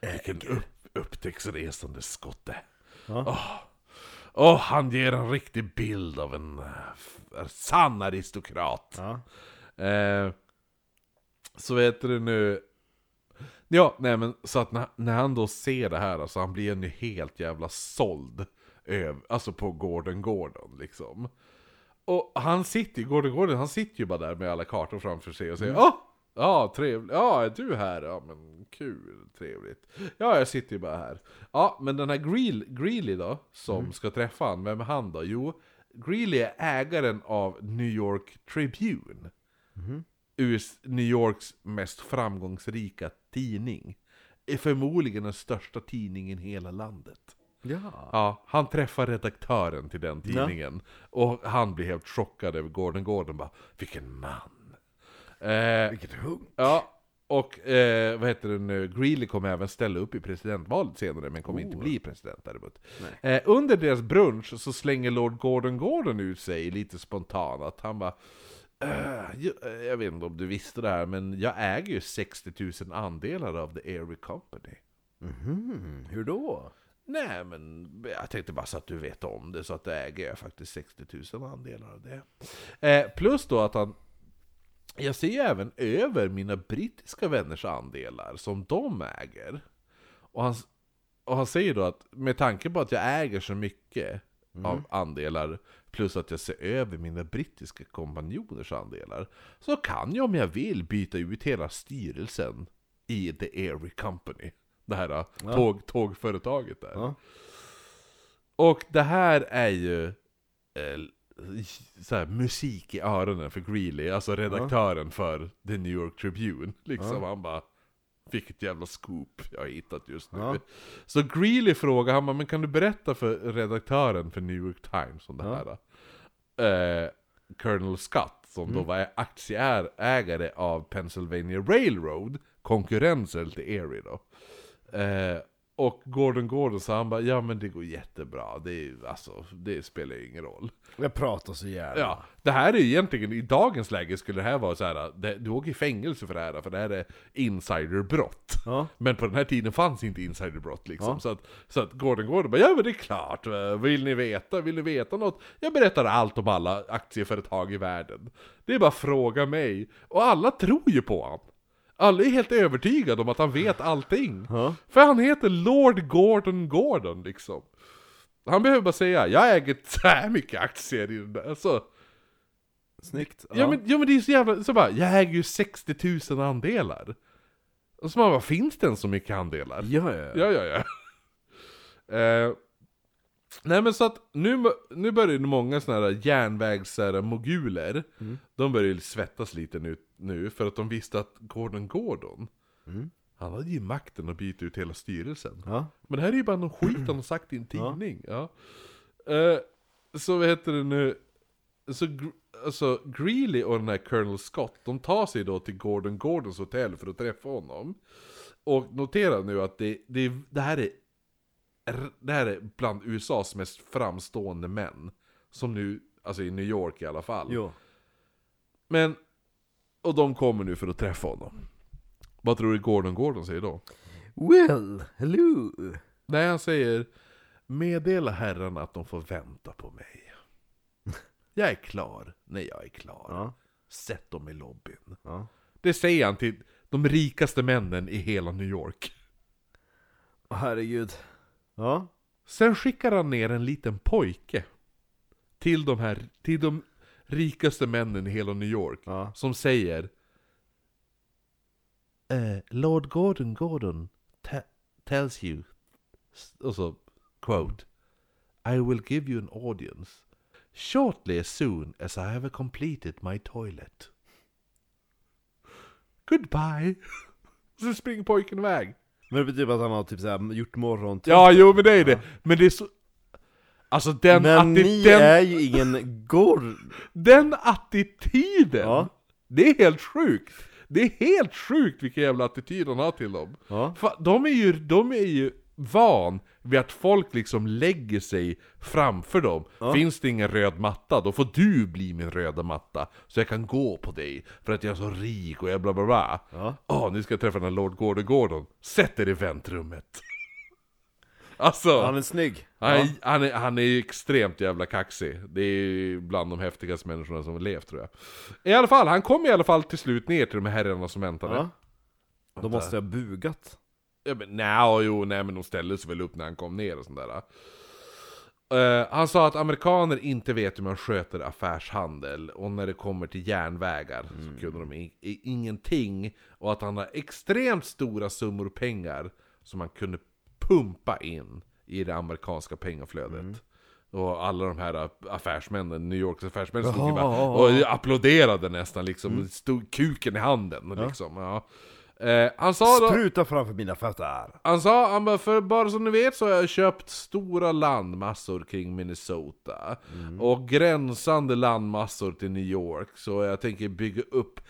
Vilken upp, upptäcktsresande skotte. Åh, Åh, han ger en riktig bild av en uh, f- sann aristokrat. Ja. Eh, så vet du nu... Ja, nej men så att när, när han då ser det här, alltså han blir ju helt jävla såld. Öv, alltså på Gordon Gordon liksom. Och han sitter ju, Gordon Gordon, han sitter ju bara där med alla kartor framför sig och säger Mm. Åh! Ja, trevligt. Ja, är du här? Ja, men kul, trevligt. Ja, jag sitter ju bara här. Ja, men den här Greel, Greeley då, som Mm. ska träffa han, vem är han då? Jo, Greeley är ägaren av New York Tribune. US, New Yorks mest framgångsrika tidning. Är förmodligen den största tidningen i hela landet. Ja. Ja, han träffar redaktören till den tidningen. Och han blir helt chockad över Gordon Gordon bara, vilken man. Eh, Vilket hugg. ja, och eh, vad heter det nu, Greeley kommer även ställa upp i presidentvalet senare, men kommer inte bli president däremot. Eh, under deras brunch så slänger Lord Gordon Gordon ut sig lite spontant, att han bara "Eh, jag, jag vet inte om du visste det här, men jag äger ju 60 000 andelar av The Airy Company. Mhm, hur då? Nej men jag tänkte bara så att du vet om det, så att det äger jag faktiskt 60 000 andelar av det. Eh, plus då att han jag ser ju även över mina brittiska vänners andelar som de äger. Och han, och han säger då att med tanke på att jag äger så mycket av andelar plus att jag ser över mina brittiska kompanjoners andelar så kan jag om jag vill byta ut hela styrelsen i The Airy Company. Det här tåg, tågföretaget där. Ja. Och det här är ju eh, så här, musik i öronen för Greeley, alltså redaktören för The New York Tribune. Liksom, han bara Vilket jävla scoop jag har hittat just nu. Ja. Så Greeley frågar, han bara, men kan du berätta för redaktören för New York Times om det här? då?" Eh, Colonel Scott, som då var aktieägare av Pennsylvania Railroad, konkurrensen till Erie då. Eh, och Gordon Gordon sa han bara, ja men det går jättebra, det, är, alltså, det spelar ju ingen roll. Jag pratar så gärna. Ja, det här är egentligen, i dagens läge skulle det här vara så här, det, du åker i fängelse för det här, för det här är insiderbrott. Ja. Men på den här tiden fanns inte insiderbrott liksom. Ja. Så, att, så att Gordon Gordon bara, ja men det är klart, vill ni veta, vill ni veta något? Jag berättar allt om alla aktieföretag i världen. Det är bara fråga mig. Och alla tror ju på honom. Alla är helt övertygade om att han vet allting. Ja. För han heter Lord Gordon Gordon liksom. Han behöver bara säga, jag äger så här mycket aktier i den där. Så, Snyggt. ja. men, ja men det är så jävla, så bara, jag äger ju 60 000 andelar. Och så man bara, finns det ens så mycket andelar? Ja, ja, ja. Ja, ja, ja. Eh, Nej men så att nu, nu börjar många sådana här järnvägsmoguler, de börjar svettas lite nu, nu för att de visste att Gordon Gordon, han hade ju makten att byta ut hela styrelsen. Ja. Men det här är ju bara någon skit han har sagt i en tidning. Ja. Eh, så vad heter det nu? Så, alltså, Greeley och den här Colonel Scott, de tar sig då till Gordon Gordons hotell för att träffa honom. Och notera nu att det, det, det här är det här är bland USAs mest framstående män. Som nu, alltså i New York i alla fall. Jo. Men, och de kommer nu för att träffa honom. Vad tror du Gordon Gordon säger då? Well, hello. Nej, han säger Meddela herrarna att de får vänta på mig. Jag är klar när jag är klar. Ja. Sätt dem i lobbyn. Ja. Det säger han till de rikaste männen i hela New York. Åh, herregud. Ja. Sen skickar han ner en liten pojke till de här, till de rikaste männen i hela New York. Ja. Som säger eh, Lord Gordon Gordon te- tells you, och så, quote, I will give you an audience shortly as soon as I have completed my toilet. Goodbye! Så springer pojken iväg. Men det betyder att han har typ såhär gjort morgon Ja, jo men det är det. Men det är så... Alltså den, Men ni den, är ju ingen gor... den attityden! Ja. Det är helt sjukt! Det är helt sjukt vilken jävla attityd han har till dem. Ja. Fa- De är ju, de är ju van vid att folk liksom lägger sig framför dem. Finns det ingen röd matta, då får du bli min röda matta. Så jag kan gå på dig, för att jag är så rik och jag bla bla bla. Ja. Åh, nu ska jag träffa den här Lord Gordon Gordon. Sätt er i väntrummet. alltså, Han är snygg. han, Ja. han, är, han är extremt jävla kaxig. Det är bland de häftigaste människorna som har levt tror jag. I alla fall, han kom i alla fall till slut ner till de här herrarna som väntade. Ja. Då måste ha bugat. Ja, men, nja, jo, nej men de ställde sig väl upp när han kom ner och sånt där. Eh, han sa att amerikaner inte vet hur man sköter affärshandel, och när det kommer till järnvägar så kunde de i, i, ingenting. Och att han har extremt stora summor pengar som man kunde pumpa in i det amerikanska pengaflödet. Och alla de här affärsmännen, New Yorks affärsmän stod ju bara och applåderade nästan liksom, stod kuken i handen liksom. Ja. Eh, han sa då... Spruta framför mina fötter. Han sa, han bara, för bara som ni vet så har jag köpt stora landmassor kring Minnesota. Och gränsande landmassor till New York. Så jag tänker bygga upp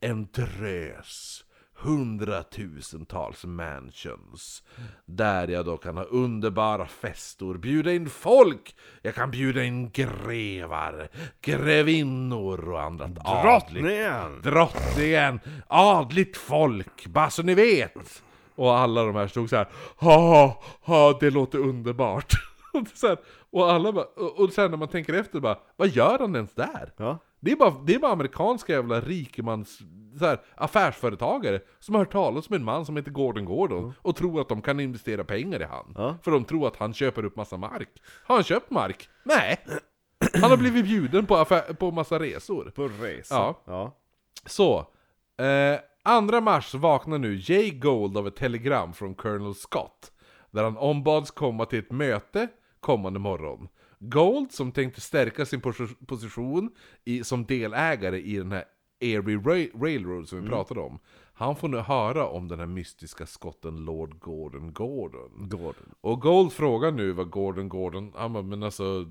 en drös. Hundratusentals mansions. Där jag då kan ha underbara festor, bjuda in folk. Jag kan bjuda in grevar, grevinnor och annat adligt Drottningen! drottningen, adligt folk, bara så ni vet. Och alla de här stod så här, ha, ha, det låter underbart. och, här, och alla bara, och, och sen när man tänker efter bara, vad gör han ens där? Ja. Det är bara, det är bara amerikanska jävla rikemans, så här, affärsföretagare som har hört talas om en man som heter Gordon Gordon och tror att de kan investera pengar i han. Ja. För de tror att han köper upp massa mark. Har han köpt mark? Nej! Han har blivit bjuden på, affär, på massa resor. På resa. Ja. ja. Så, eh, 2 mars vaknar nu Jay Gold av ett telegram från Colonel Scott, där han ombads komma till ett möte kommande morgon. Gold, som tänkte stärka sin pos- position i, som delägare i den här Erie Ra- Railroad som vi pratade om, han får nu höra om den här mystiska skotten Lord Gordon Gordon. Gordon. Och Gold frågar nu vad Gordon Gordon, han bara, men alltså,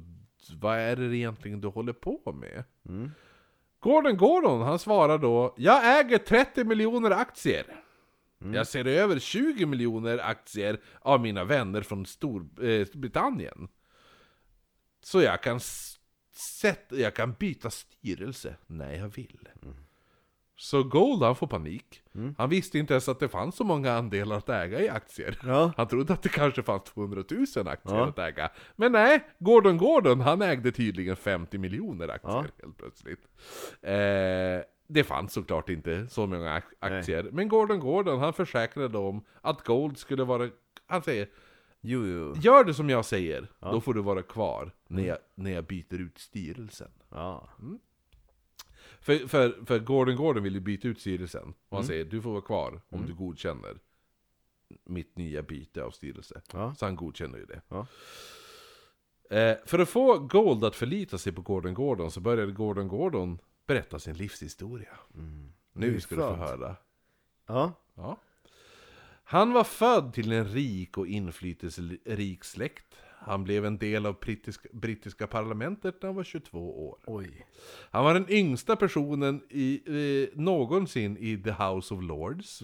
vad är det egentligen du håller på med? Gordon Gordon, han svarar då Jag äger 30 miljoner aktier. Jag ser över 20 miljoner aktier av mina vänner från eh, Storbritannien. Så jag kan, sätta, jag kan byta styrelse när jag vill. Så Gold han får panik. Han visste inte ens att det fanns så många andelar att äga i aktier. Ja. Han trodde att det kanske fanns 200 000 aktier Ja. att äga. Men nej, Gordon Gordon han ägde tydligen 50 miljoner aktier Ja. helt plötsligt. Eh, det fanns såklart inte så många ak- aktier. Men Gordon Gordon han försäkrade om att Gold skulle vara... Han säger Jo, jo. Gör det som jag säger, då får du vara kvar när jag, när jag byter ut styrelsen. Ja. För, för, för Gordon Gordon vill ju byta ut styrelsen. Och Mm. han säger du får vara kvar om du godkänner mitt nya byte av styrelse. Ja. Så han godkänner ju det. Ja. Eh, för att få Gold att förlita sig på Gordon Gordon så började Gordon Gordon berätta sin livshistoria. Nu ska du få höra. Ja. Ja. Han var född till en rik och inflytelserik släkt. Han blev en del av brittiska, brittiska parlamentet när han var 22 år. Oj. Han var den yngsta personen i, eh, någonsin i The House of Lords.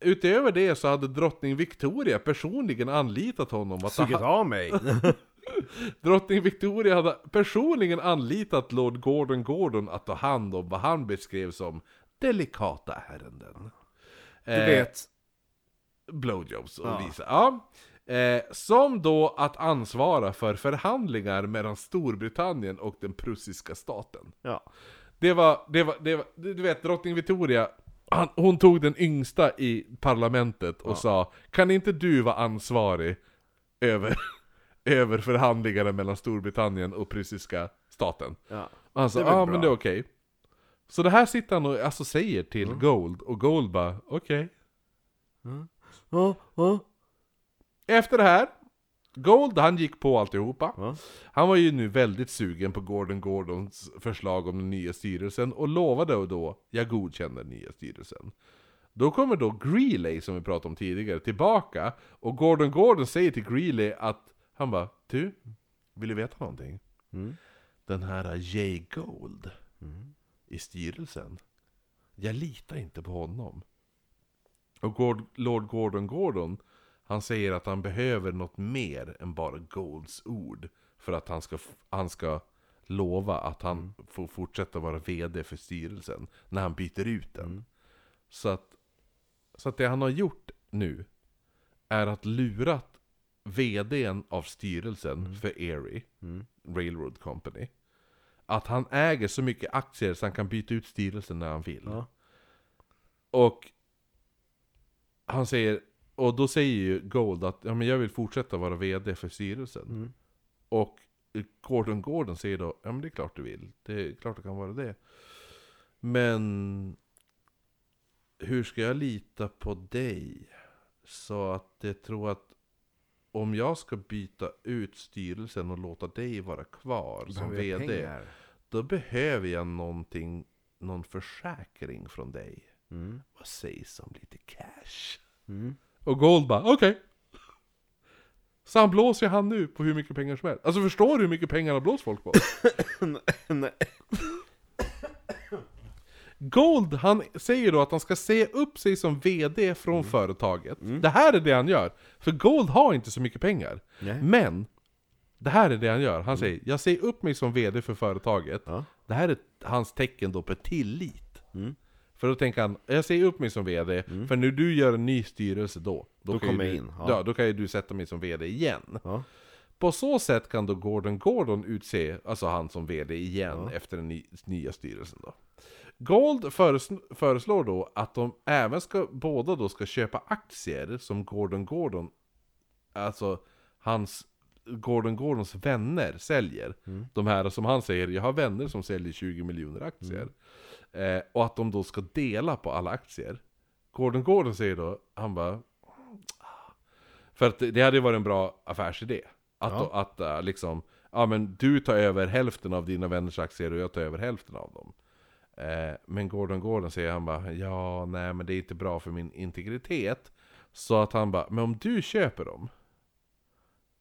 Utöver det så hade drottning Victoria personligen anlitat honom att ta Sugit av mig. Drottning Victoria hade personligen anlitat Lord Gordon Gordon att ta hand om vad han beskrev som delikata ärenden. Du Eh, vet. Blowjobs och Ja. visa. Ja. Eh, som då att ansvara för förhandlingar mellan Storbritannien och den prussiska staten. Ja. Det var, det var, det var du vet drottning Victoria, han, hon tog den yngsta i parlamentet och sa Kan inte du vara ansvarig över, över förhandlingarna mellan Storbritannien och prussiska staten? Ja. Och han sa ja ah, bra." men det är okej. Så det här sitter han och alltså säger till Gold, och Gold bara okej. Ja. Ja. Efter det här, Gold han gick på alltihopa. Ja. Han var ju nu väldigt sugen på Gordon Gordons förslag om den nya styrelsen och lovade då, jag godkänner den nya styrelsen. Då kommer då Greeley, som vi pratade om tidigare, tillbaka och Gordon Gordon säger till Greeley att han bara Du, vill du veta någonting? Mm. Den här Jay Gold i styrelsen, jag litar inte på honom. Och Lord Gordon Gordon, han säger att han behöver något mer än bara Golds ord för att han ska, han ska lova att han får fortsätta vara VD för styrelsen när han byter ut den. Så, att, så att det han har gjort nu är att lurat VDn av styrelsen för Erie Railroad Company att han äger så mycket aktier så han kan byta ut styrelsen när han vill. Ja. Och han säger, och då säger ju Gold att ja, men jag vill fortsätta vara VD för styrelsen. Och Gordon Gordon säger då, ja men det är klart du vill. Det är klart du kan vara det. Men hur ska jag lita på dig? Så att jag tror att om jag ska byta ut styrelsen och låta dig vara kvar som VD. pengar? Då behöver jag någonting, någon försäkring från dig. Mm. Vad sägs om lite cash? Mm. Och Gold bara, okej. Så han blåser han nu på hur mycket pengar som helst. Alltså förstår du hur mycket pengar han blåst folk på? Nej. Gold, han säger då att han ska säga upp sig som VD från företaget. Det här är det han gör. För Gold har inte så mycket pengar. Nej. Men, det här är det han gör. Han säger, jag säger upp mig som VD för företaget. Ja. Det här är hans tecken då på tillit. Mm. För då tänker han, jag säger upp mig som VD, för när du gör en ny styrelse då, Då kan ju kommer jag du, in, Ja. ja. då kan ju du sätta mig som VD igen. Ja. På så sätt kan då Gordon Gordon utse, alltså han som VD igen Ja. efter den ny, nya styrelsen då. Gold föres, föreslår då att de även ska, båda då ska köpa aktier som Gordon Gordon, alltså hans, Gordon Gordons vänner säljer. Mm. De här som han säger, jag har vänner som säljer 20 miljoner aktier. Mm. Eh, och att de då ska dela på alla aktier. Gordon Gordon säger då, han bara... För att det hade ju varit en bra affärsidé. Att, Ja. då, att äh, liksom, ja men du tar över hälften av dina vänners aktier och jag tar över hälften av dem. Eh, men Gordon Gordon säger han bara, ja nej men det är inte bra för min integritet. Så att han bara, men om du köper dem,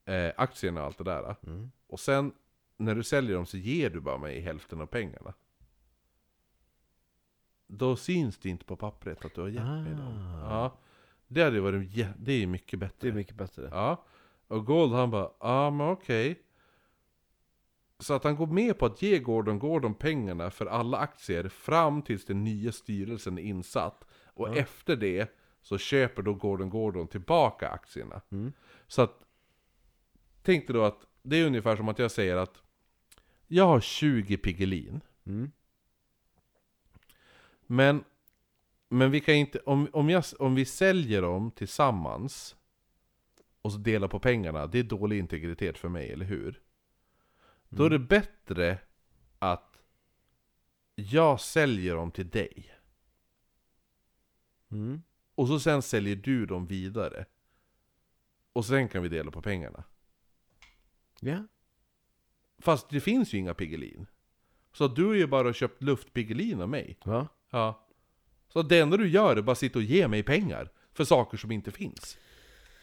eh, aktierna och allt det där. Mm. Och sen när du säljer dem så ger du bara mig hälften av pengarna. Då syns det inte på pappret att du har gett mig dem. Ah. Ja, det hade varit det är mycket bättre. Det är mycket bättre. Ja, och Gold han bara, ja men okej. Så att han går med på att ge Gordon Gordon pengarna för alla aktier fram tills den nya styrelsen är insatt. Och Ja. efter det så köper då Gordon Gordon tillbaka aktierna. Mm. Så att, tänk dig då att det är ungefär som att jag säger att jag har 20 Piggelin. Mm. Men, men vi kan inte, om, om, jag, om vi säljer dem tillsammans och så delar på pengarna, det är dålig integritet för mig, eller hur? Då är det bättre att jag säljer dem till dig. Mm. Och så sen säljer du dem vidare. Och sen kan vi dela på pengarna. Ja. Fast det finns ju inga Piggelin. Så du har ju bara köpt luftpiggelin av mig. Va? Ja. Så det enda du gör är bara sitta och ge mig pengar för saker som inte finns.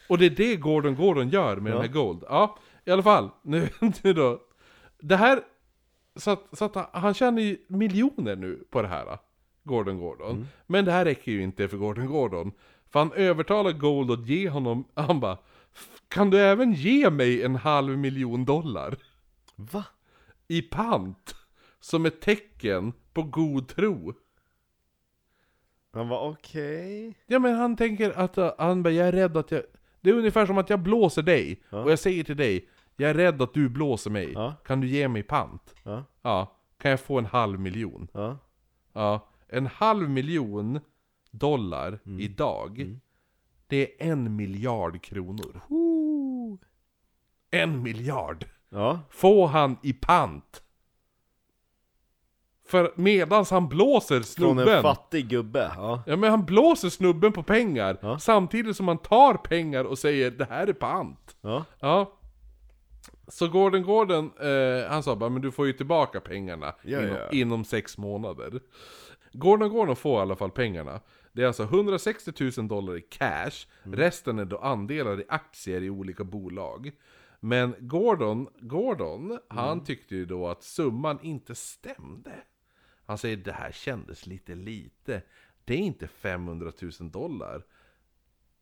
Och det är det Gordon Gordon gör med Ja. den här Gold. Ja, i alla fall. Nu, nu då. Det här... Så att, så att han- tjänar ju miljoner nu på det här. Gordon Gordon. Men det här räcker ju inte för Gordon Gordon. För han övertalar Gold att ge honom... Han bara... Kan du även ge mig en halv miljon dollar? Va? I pant. Som ett tecken på god tro. Han var okej. Ja men han tänker att uh, han bara, jag är rädd att jag... Det är ungefär som att jag blåser dig, Ja. och jag säger till dig, jag är rädd att du blåser mig. Ja. Kan du ge mig pant? Ja. Ja. Kan jag få en halv miljon? Ja. Ja. En halv miljon dollar Mm. idag, det är en miljard kronor. En miljard! Ja. Får han i pant! För medans han blåser Från snubben en fattig gubbe. Ja. Ja men han blåser snubben på pengar, Ja. samtidigt som han tar pengar och säger det här är pant. Ja. Ja. Så Gordon Gordon, eh, han sa bara men du får ju tillbaka pengarna Ja, inom, ja. inom sex månader. Gordon Gordon får i alla fall pengarna. Det är alltså 160 000 dollar i cash, Mm. resten är då andelar i aktier i olika bolag. Men Gordon, Gordon, Mm. han tyckte ju då att summan inte stämde. Han säger det här kändes lite lite. Det är inte 500 000 dollar.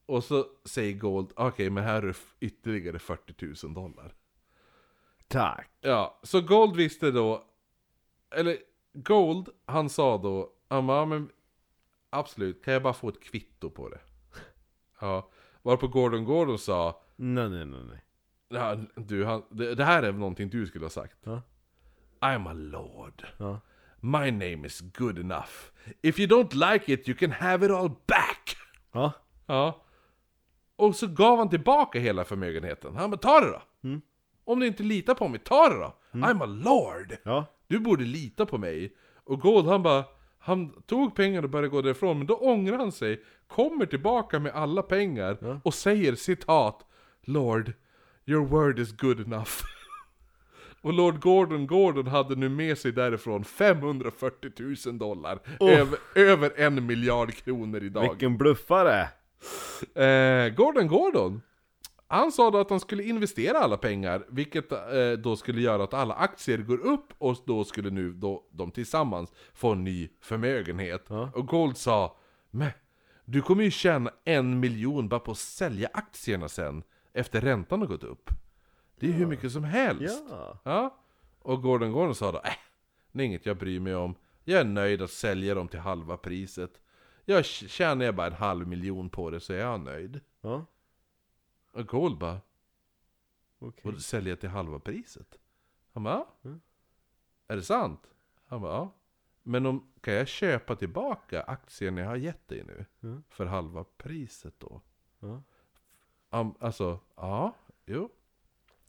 Och så säger Gold, okej men här är ytterligare 40 000 dollar. Tack. Ja, så Gold visste då, eller Gold, han sa då, han bara, ja, men absolut, kan jag bara få ett kvitto på det? Ja, varpå Gordon Gordon sa, Nej, nej, nej, nej. ja, du, han, det, det här är någonting du skulle ha sagt. Ja. I'm a lord. Ja. My name is good enough. If you don't like it you can have it all back. Ja. Ja. Och så gav han tillbaka hela förmögenheten. Han bara, ta det då! Mm. Om du inte litar på mig, ta det då! I'm a lord! Ja. Du borde lita på mig. Och Gold han bara, han tog pengar och började gå därifrån, men då ångrar han sig, kommer tillbaka med alla pengar och säger citat Lord, your word is good enough. och Lord Gordon Gordon hade nu med sig därifrån 540 000 dollar. Över, över en miljard kronor idag. Vilken bluffare! Eh, Gordon Gordon, han sa då att han skulle investera alla pengar, vilket eh, då skulle göra att alla aktier går upp och då skulle nu då, de tillsammans få en ny förmögenhet. Ja. Och Gold sa, men du kommer ju tjäna en miljon bara på att sälja aktierna sen, efter räntan har gått upp. Det är hur mycket som helst. Ja. Ja. Och Gordon Gordon sa då, äh, det är inget jag bryr mig om. Jag är nöjd att sälja dem till halva priset. Jag tjänar jag bara en halv miljon på det så är jag nöjd. Ja. Och Gold bara, Okej. och du säljer till halva priset? Han bara, ja. Mm. Är det sant? Han bara, ja. Men om, kan jag köpa tillbaka aktierna jag har gett dig nu? Mm. För halva priset då? Ja. Um, alltså, ja, jo.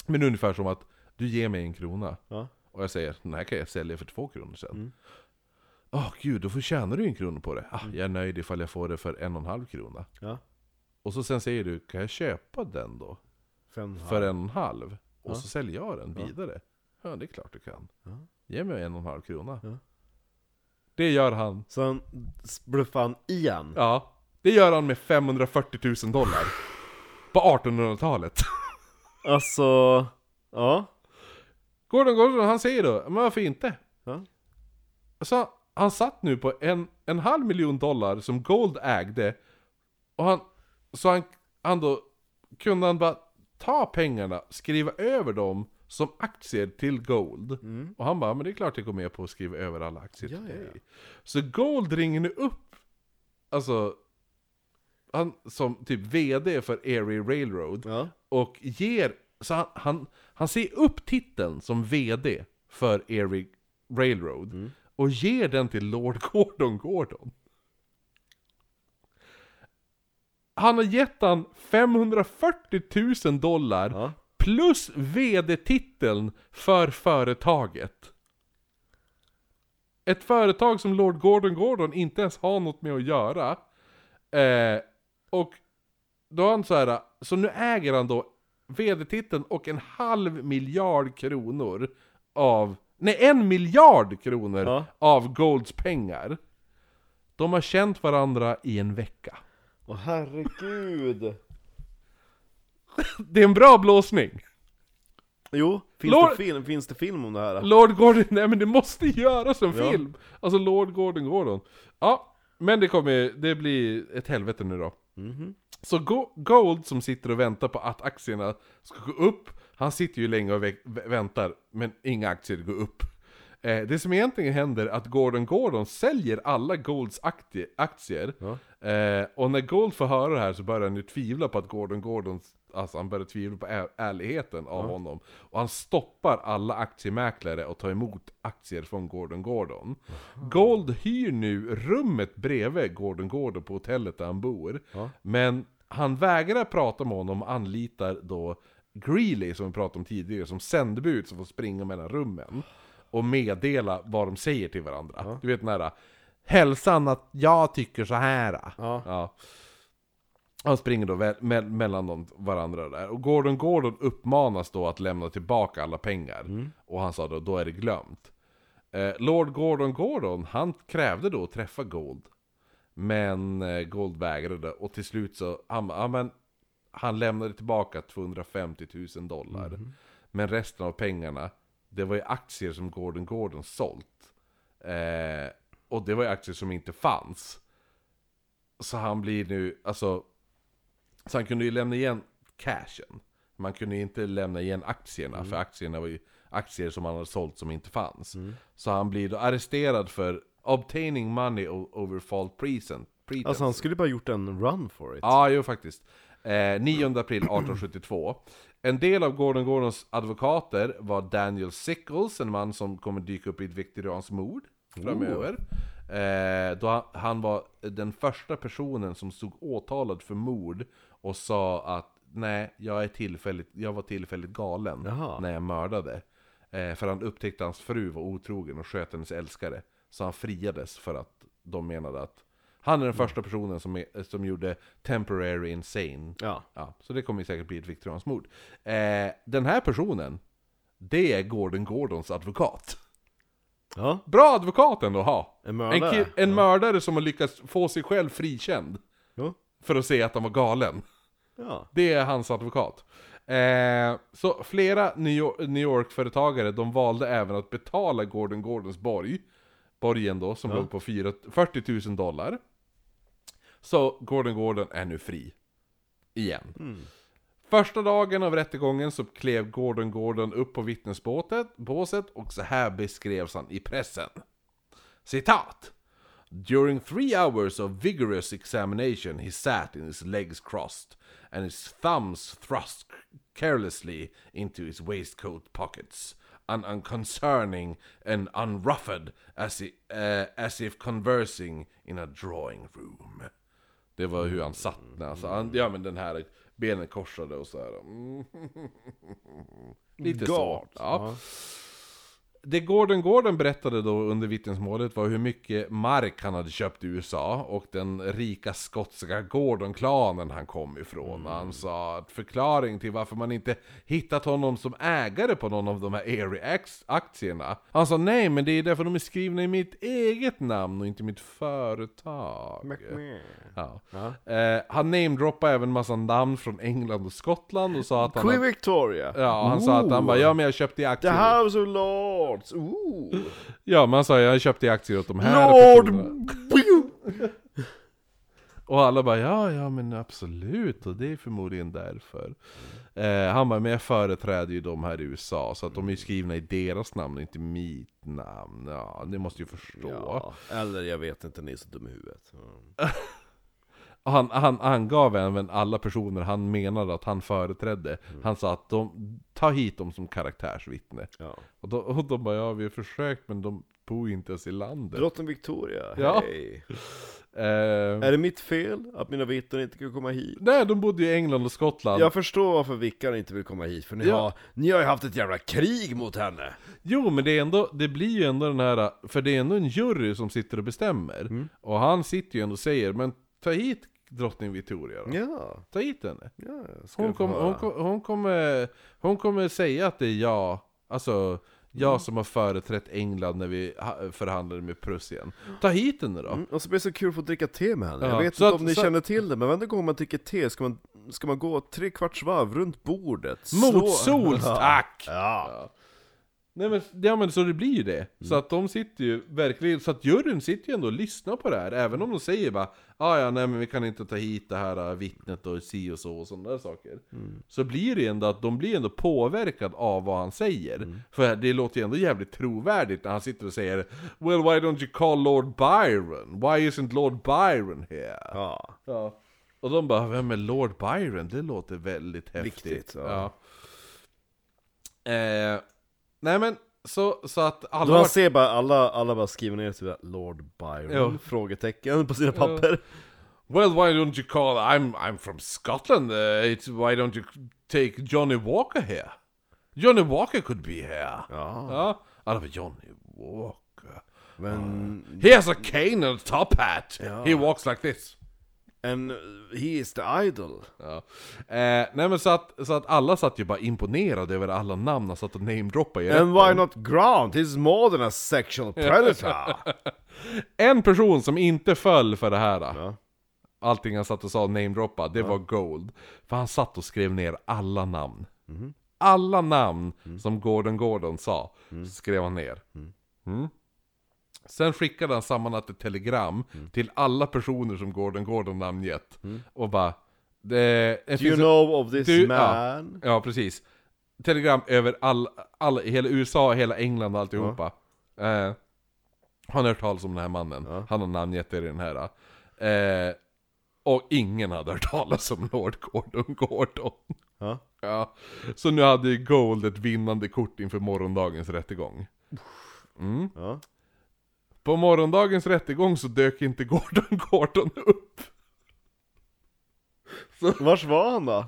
Men ungefär som att du ger mig en krona. Ja. Och jag säger, den här kan jag sälja för två kronor sen. Mm. Åh gud, då får tjänar du en krona på det. Ah, jag är nöjd ifall jag får det för en och en halv krona. Ja. Och så sen säger du, kan jag köpa den då? För en och en halv? Och Ja. så säljer jag den vidare. Ja, det är klart du kan. Ja. Ge mig en och en halv krona. Ja. Det gör han. Sen bluffade han igen. Ja, det gör han med 540 000 dollar. På 1800-talet. Alltså... Ja. Gordon Gordon, han säger då, men varför inte? Ja. Så han satt nu på en, en halv miljon dollar som Gold ägde. Och han, så han, han då, kunde han bara ta pengarna, skriva över dem som aktier till Gold. Mm. Och han bara, men det är klart jag går med på att skriva över alla aktier till Ja, ja, dig. Så Gold ringer nu upp, alltså, han som typ VD för Erie Railroad. Ja. Och ger, så han, han, han ser upp titeln som VD för Erie Railroad. Mm. Och ger den till Lord Gordon Gordon. Han har gett han 540 000 dollar Ja. plus VD-titeln för företaget. Ett företag som Lord Gordon Gordon inte ens har något med att göra. Eh, och då har han så här, så nu äger han då vd-titeln och en halv miljard kronor av, nej en miljard kronor Ja. av Golds pengar. De har känt varandra i en vecka. Åh herregud! Det är en bra blåsning! Jo, finns, Lord- det film, finns det film om det här? Lord Gordon, nej men det måste göras en Ja. film! Alltså Lord Gordon Gordon. Ja, men det kommer, det blir ett helvete nu då. Så Go- Gold som sitter och väntar på att aktierna ska gå upp, han sitter ju länge och vä- vä- väntar, men inga aktier går upp. Eh, det som egentligen händer är att Gordon Gordon säljer alla Golds aktie- aktier, Ja. eh, och när Gold får höra det här så börjar han ju tvivla på att Gordon Gordon, alltså han börjar tvivla på ärligheten av honom. Och han stoppar alla aktiemäklare och tar emot aktier från Gordon Gordon. Gold hyr nu rummet bredvid Gordon Gordon på hotellet där han bor. Ja. Men han vägrar prata med honom och anlitar då Greeley, som vi pratade om tidigare, som sändebud som får springa mellan rummen. Och meddela vad de säger till varandra. Du vet den här Hälsan att jag tycker så här. Ja. Han springer då me- mellan de varandra där. Och Gordon Gordon uppmanas då att lämna tillbaka alla pengar. Och han sa då, då är det glömt. Eh, Lord Gordon Gordon, han krävde då att träffa Gold. Men eh, Gold vägrade och till slut så, han, ja, men, han lämnade tillbaka 250 000 dollar. Men resten av pengarna, det var ju aktier som Gordon Gordon sålt. Eh, och det var ju aktier som inte fanns. Så han blir nu, alltså... Så han kunde ju lämna igen cashen. Man kunde ju inte lämna igen aktierna, för aktierna var ju aktier som han hade sålt som inte fanns. Så han blir då arresterad för obtaining money over fault present. pretense. Alltså han skulle bara gjort en run for it. Ja, jo faktiskt. Eh, 9 april 1872. En del av Gordon Gordons advokater var Daniel Sickles, en man som kommer dyka upp i ett viktorianskt mord framöver. Eh, då han, han var den första personen som stod åtalad för mord och sa att nej, jag, är tillfälligt, jag var tillfälligt galen Jaha. när jag mördade. Eh, för han upptäckte att hans fru var otrogen och sköt hennes älskare. Så han friades för att de menade att han är den första personen som, är, som gjorde temporary insane. Ja. Ja, så det kommer säkert bli ett viktorianskt mord. Eh, den här personen, det är Gordon Gordons advokat. Ja. Bra advokat ändå att ha! En En, mördare. ki- en mördare som har lyckats få sig själv frikänd. Jo. För att se att han var galen. Ja. Det är hans advokat. Eh, så flera New York- New York-företagare, de valde även att betala Gordon Gordons borg. Borgen då, som låg på 4, 40 000 dollar. Så Gordon Gordon är nu fri. Igen. Första dagen av rättegången så klev Gordon Gordon upp på vittnesbåset båset, och så här beskrevs han i pressen. Citat! During three hours of vigorous examination he sat in his legs crossed and his thumbs thrust carelessly into his waistcoat pockets, un- unconcerning and unruffled as, i- eh, as if conversing in a drawing room. Det var hur han satt när sa, han, ja men den här benen korsade och så här. Mm. Lite så. Gott. Ja. Det Gordon Gordon berättade då under vittnesmålet var hur mycket mark han hade köpt i USA och den rika skotska Gordon-klanen han kom ifrån. Han sa att förklaring till varför man inte hittat honom som ägare på någon av de här Airy-aktierna. Han sa nej, men det är därför de är skrivna i mitt eget namn och inte mitt företag. Ja. Ja. Eh, han namedroppade även massa namn från England och Skottland och sa att han... Queen Victoria! Ja, han sa att han bara ja men jag köpte i The aktier. House of Lords! Ooh. Ja, men han sa jag köpte aktier åt de här Lord! Och alla bara ja, ja men absolut, och det är förmodligen därför. Eh, han bara, men jag företräder ju de här i USA, så att de är skrivna i deras namn och inte mitt namn. Ja, det måste ju förstå. Ja, eller jag vet inte, ni är så dum i huvudet. Mm. Och Han, han angav även alla personer han menade att han företrädde. Mm. Han sa att de, ta hit dem som karaktärsvittne. Ja. Och, då, och de bara, ja vi har försökt men de bor ju inte ens i landet. Drottning Victoria, Ja. hej! Eh, Är det mitt fel att mina vittnen inte kan komma hit? nej, de bodde i England och Skottland. Jag förstår varför vickarna inte vill komma hit, för ni, Ja. har, ni har ju haft ett jävla krig mot henne! Jo, men det, är ändå, det blir ju ändå den här, för det är ändå en jury som sitter och bestämmer. Mm. Och han sitter ju ändå och säger, men ta hit drottning Victoria då? Ja, Ta hit henne. ja Hon, kom, hon, kom, hon, kommer, hon kommer säga att det är jag, alltså jag Mm. som har företrätt England när vi ha- förhandlade med Prussien. Ta hit henne då. Mm, och så blir det så kul att få dricka te med henne. Ja, Jag vet så inte att- om ni så- känner till det, men varje gång man dricker te ska man, ska man gå tre kvarts varv runt bordet. Mot sols, tack! Ja. Ja. Nej men, ja men så det blir ju det. Så att de sitter ju verkligen, så att juryn sitter ju ändå och lyssnar på det här. Även om de säger bara ah, ja nej men vi kan inte ta hit det här äh, vittnet och si och så och sådana där saker. Så blir det ju ändå att de blir ändå påverkade av vad han säger. För det låter ju ändå jävligt trovärdigt när han sitter och säger Well why don't you call Lord Byron? Why isn't Lord Byron here? ja. Ja. Och de bara, vem är Lord Byron? Det låter väldigt häftigt. Viktigt, ja. Ja. Eh, nej men, så, så att alla man ser bara alla, alla bara skriver ner typ Lord Byron, Ja. frågetecken på sina papper. Well why don't you call, I'm, I'm from Scotland, uh, it's, why don't you take Johnny Walker here? Johnny Walker could be here. Ja, Ja. Alla bara, Johnny Walker. men... He has a cane and a top hat. Ja. He walks like this. And he is the idol. Ja. Eh, nej men så att, så att alla satt ju bara imponerade över alla namn han satt och namedroppade i And rätten. why not Grant? He's more than a sexual predator. En person som inte föll för det här Ja. Allting han satt och sa namedroppa, det var Gold För han satt och skrev ner alla namn Mhm. Alla namn Mm. som Gordon Gordon sa, skrev han ner Mm. Sen skickade han samman ett telegram Mm. till alla personer som Gordon Gordon namngett Och bara det, det Do you know of this Du- man? Ja, precis. Telegram över all, all, hela USA, hela England och alltihopa. Eh, han har hört talas om den här mannen. Ja. Han har namngett det i den här. Eh, och ingen hade hört talas om Lord Gordon Gordon. Ja. Ja, så nu hade Gold ett vinnande kort inför morgondagens rättegång. Mm. Ja. På morgondagens rättegång så dök inte Gordon Gordon upp. Vars var han då?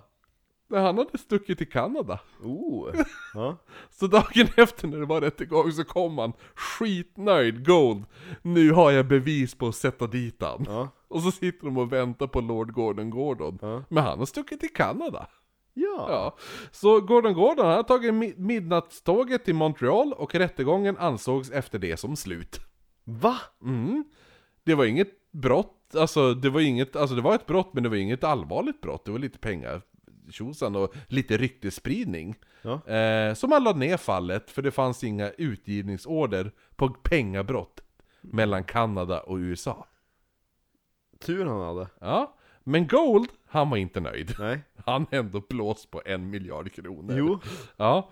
Han hade stuckit till Kanada. Oh. Ja. Så dagen efter när det var rättegång så kom han skitnöjd, Gold. Nu har jag bevis på att sätta dit han. Ja. Och så sitter de och väntar på Lord Gordon Gordon. Ja. Men han har stuckit till Kanada. Ja. Ja. Så Gordon Gordon han har tagit mi- midnattståget till Montreal och rättegången ansågs efter det som slut. Va? Mm. Det var inget brott, alltså det var inget, alltså det var ett brott men det var inget allvarligt brott. Det var lite pengar tjosan och lite ryktesspridning. Ja. Eh, så man lade ner fallet för det fanns inga utgivningsorder på pengabrott mellan Kanada och USA. Tur han hade. Ja, men Gold, han var inte nöjd. Nej. Han ändå blåst på en miljard kronor. Jo. Ja.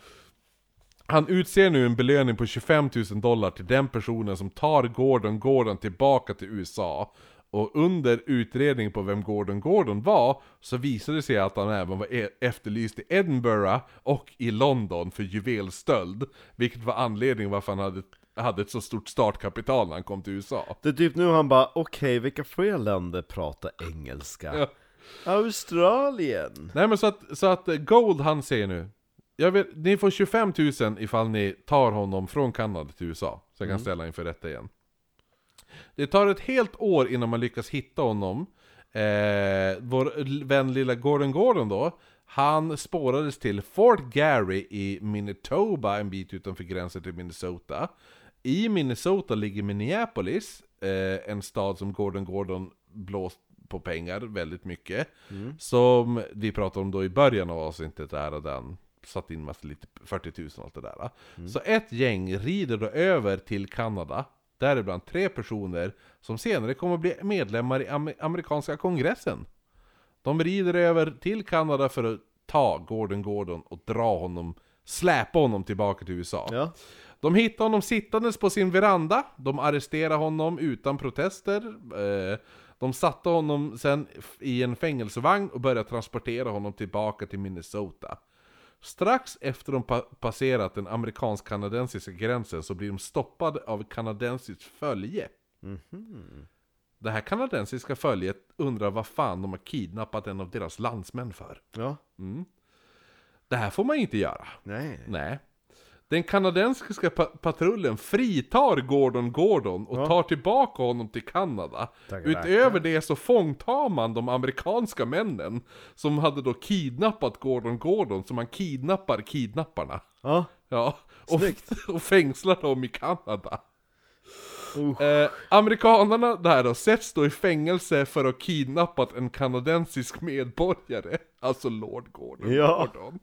Han utser nu en belöning på 25 000 dollar till den personen som tar Gordon Gordon tillbaka till USA. Och under utredningen på vem Gordon Gordon var, så visade det sig att han även var e- efterlyst i Edinburgh och i London för juvelstöld. Vilket var anledningen varför han hade, hade ett så stort startkapital när han kom till USA. Det är typ nu han bara, okej vilka fler länder pratar engelska? Ja. Australien? Nej men så att, så att Gold han säger nu jag vet, Ni får 25 000 ifall ni tar honom från Kanada till USA Så jag kan ställa inför rätta igen. Det tar ett helt år innan man lyckas hitta honom. Eh, Vår vän lilla Gordon Gordon då Han spårades till Fort Gary i Manitoba en bit utanför gränsen till Minnesota. I Minnesota ligger Minneapolis eh, En stad som Gordon Gordon blåst på pengar väldigt mycket Som vi pratade om då i början av avsnittet där och den satt in massa lite 40 000 och allt det där. Så ett gäng rider då över till Kanada, däribland tre personer som senare kommer att bli medlemmar i Am- amerikanska kongressen. De rider över till Kanada för att ta Gordon Gordon och dra honom, släpa honom tillbaka till USA. Ja. De hittar honom sittandes på sin veranda, de arresterar honom utan protester, eh, de satte honom sen i en fängelsevagn och började transportera honom tillbaka till Minnesota. Strax efter de pa- passerat den amerikansk-kanadensiska gränsen så blir de stoppade av kanadensiskt följe. Det här kanadensiska följet undrar vad fan de har kidnappat en av deras landsmän för. Ja. Det här får man inte göra. Nej. Nej. Den kanadensiska pa patrullen fritar Gordon Gordon och Ja. tar tillbaka honom till Kanada. Tackar, Utöver det så fångtar man de amerikanska männen som hade då kidnappat Gordon Gordon, så man kidnappar kidnapparna. Ja. Ja, och, och fängslar dem i Kanada. Uh. Eh, amerikanerna där då sätts då i fängelse för att ha kidnappat en kanadensisk medborgare, alltså Lord Gordon Ja. Gordon.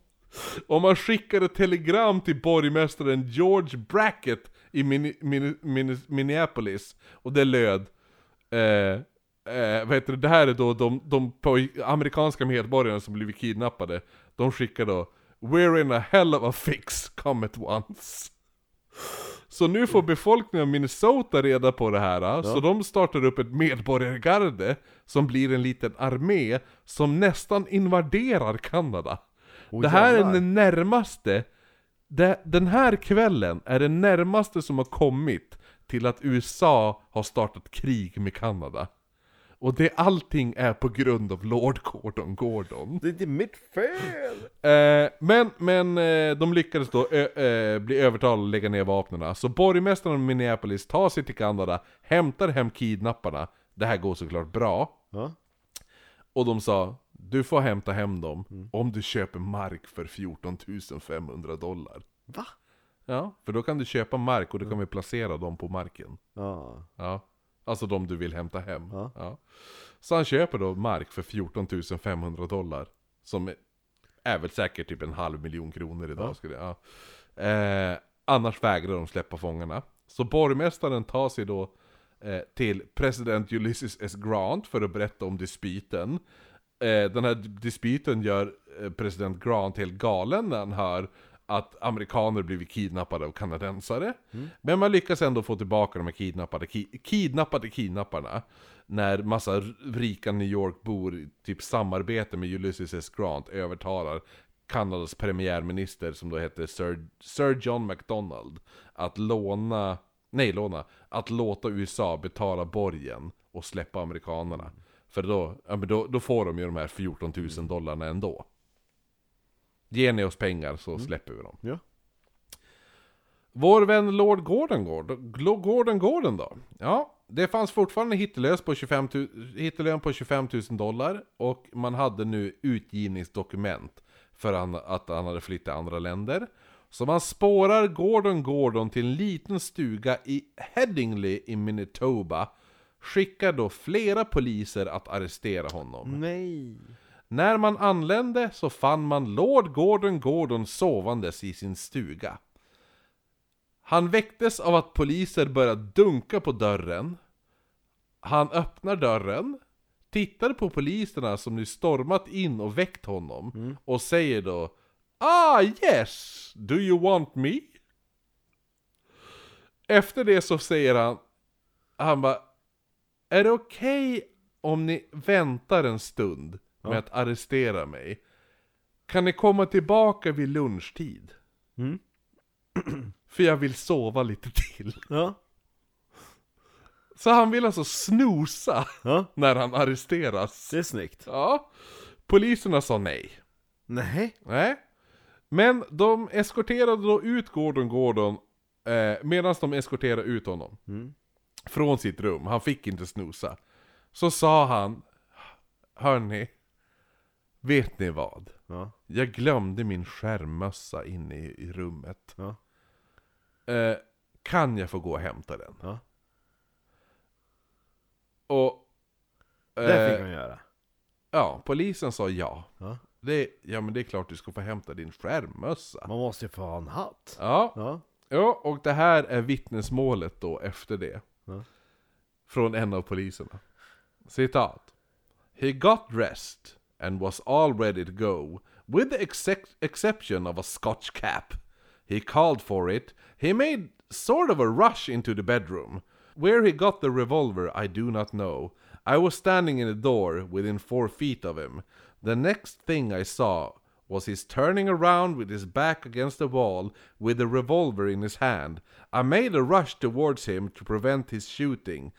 Och man skickade telegram till borgmästaren George Brackett i Min- Min- Min- Minneapolis, och det löd eh, eh, vad heter det, det här är då de, de amerikanska medborgarna som blivit kidnappade, de skickar då We're in a hell of a fix, come at once. Så nu får befolkningen av Minnesota reda på det här, så de startar upp ett medborgargarde som blir en liten armé som nästan invaderar Kanada. Oh, det här jävlar. är den närmaste, det, den här kvällen är det närmaste som har kommit till att USA har startat krig med Kanada. Och det allting är på grund av Lord Gordon Gordon. Det är inte mitt fel! Eh, men men eh, de lyckades då eh, bli övertalade att lägga ner vapnen. Så borgmästaren av Minneapolis tar sig till Kanada, hämtar hem kidnapparna. Det här går såklart bra. Ja. Och de sa, du får hämta hem dem om du köper mark för 14 500 dollar. Va? Ja, för då kan du köpa mark och då kan vi placera dem på marken. Ja. Ja, alltså de du vill hämta hem. Ja. Så han köper då mark för 14 500 dollar. Som är, väl säkert typ en halv miljon kronor idag. Ja. Skulle ja. eh, annars vägrar de släppa fångarna. Så borgmästaren tar sig då eh, till president Ulysses S. Grant för att berätta om dispyten. Eh, den här dispyten gör eh, president Grant helt galen när han hör att amerikaner blivit kidnappade av kanadensare. Men man lyckas ändå få tillbaka de här kidnappade, ki, kidnappade kidnapparna. När massa rika New York-bor typ samarbete med Ulysses S. Grant övertalar Kanadas premiärminister som då heter Sir, Sir John MacDonald att låna, nej låna, att låta USA betala borgen och släppa amerikanerna. För då, ja, men då, då får de ju de här 14 000 dollarna ändå. Ger ni oss pengar så släpper vi dem. Ja. Vår vän Lord Gordon Gordon, Gordon Gordon då? Ja, det fanns fortfarande hittelös på 25 000, hittelön på 25 000 dollar och man hade nu utgivningsdokument för att han hade flyttat till andra länder. Så man spårar Gordon Gordon till en liten stuga i Headingley i Manitoba. Skickar då flera poliser att arrestera honom. Nej. När man anlände så fann man Lord Gordon Gordon sovandes i sin stuga. Han väcktes av att poliser började dunka på dörren. Han öppnar dörren, tittar på poliserna som nu stormat in och väckt honom och säger då Ah yes, do you want me? Efter det så säger han, han bara Är det okej om ni väntar en stund med Ja. att arrestera mig? Kan ni komma tillbaka vid lunchtid? Mm. För jag vill sova lite till. Ja. Så han vill alltså snosa Ja. när han arresteras. Det är snyggt. Ja. Poliserna sa nej. Nej. Nej. Men de eskorterade då ut Gordon Gordon eh, medan de eskorterade ut honom. Mm. Från sitt rum, han fick inte snusa. Så sa han Hörni, vet ni vad? Ja. Jag glömde min skärmmössa inne i, i rummet. Ja. Eh, kan jag få gå och hämta den? Ja. Och... Det fick Eh, han göra. ja, polisen sa ja. Ja. Det, ja men det är klart du ska få hämta din skärmmössa. Man måste ju få ha en hatt. Ja, Ja. ja, och det här är vittnesmålet då efter det. Ja. Från en av poliserna. Citat. He got dressed and was all ready to go, with the exception of a scotch cap. He called for it. He made sort of a rush into the bedroom. Where he got the revolver, I do not know. I was standing in the door within four feet of him. The next thing I saw was his turning around with his back against the wall with a revolver in his hand. I made a rush towards him to prevent his shooting.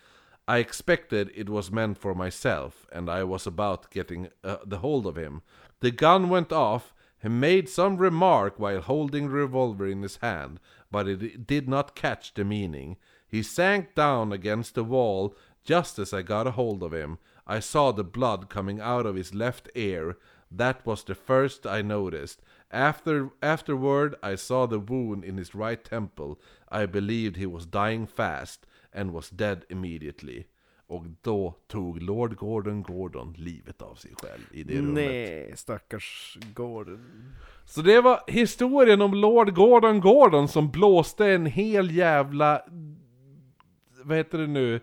I expected it was meant for myself, and I was about getting uh, the hold of him. The gun went off, He made some remark while holding the revolver in his hand, but it did not catch the meaning. He sank down against the wall just as I got a hold of him. I saw the blood coming out of his left ear. That was the first I noticed. After afterward I saw the wound in his right temple. I believed he was dying fast and was dead immediately. Och då tog Lord Gordon Gordon livet av sig själv i det rummet. Nej, stackars Gordon. Så det var historien om Lord Gordon Gordon som blåste en hel jävla... Vad heter det nu?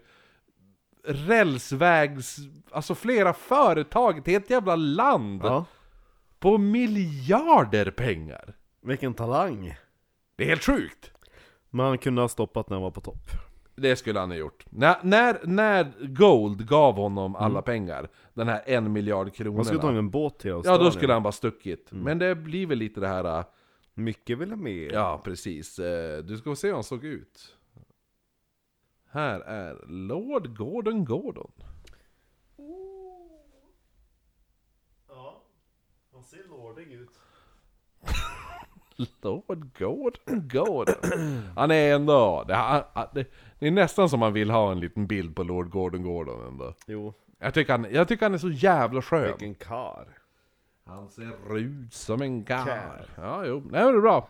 Rälsvägs... Alltså flera företag, ett helt jävla land. Ja. På miljarder pengar. Vilken talang. Det är helt sjukt. Man kunde ha stoppat när han var på topp. Det skulle han ha gjort. När, när, när Gold gav honom alla pengar, den här en miljard kronorna. Man skulle tagit en båt till Ja, Australien. då skulle han bara stuckit. Men det blir väl lite det här... äh, Mycket vill ha med. Ja, precis. Eh, Du ska få se hur han såg ut. Här är Lord Gordon Gordon. Ja, han ser lordig ut. Lord Gordon Gordon. Han är ändå... Det, han- han- det, det är nästan som man vill ha en liten bild på Lord Gordon Gordon ändå. Jo, Jag tycker han, jag tycker han är så jävla skön. vilken kar. Han ser ut som en. Karl. Ja, jo. Nej, men det är bra.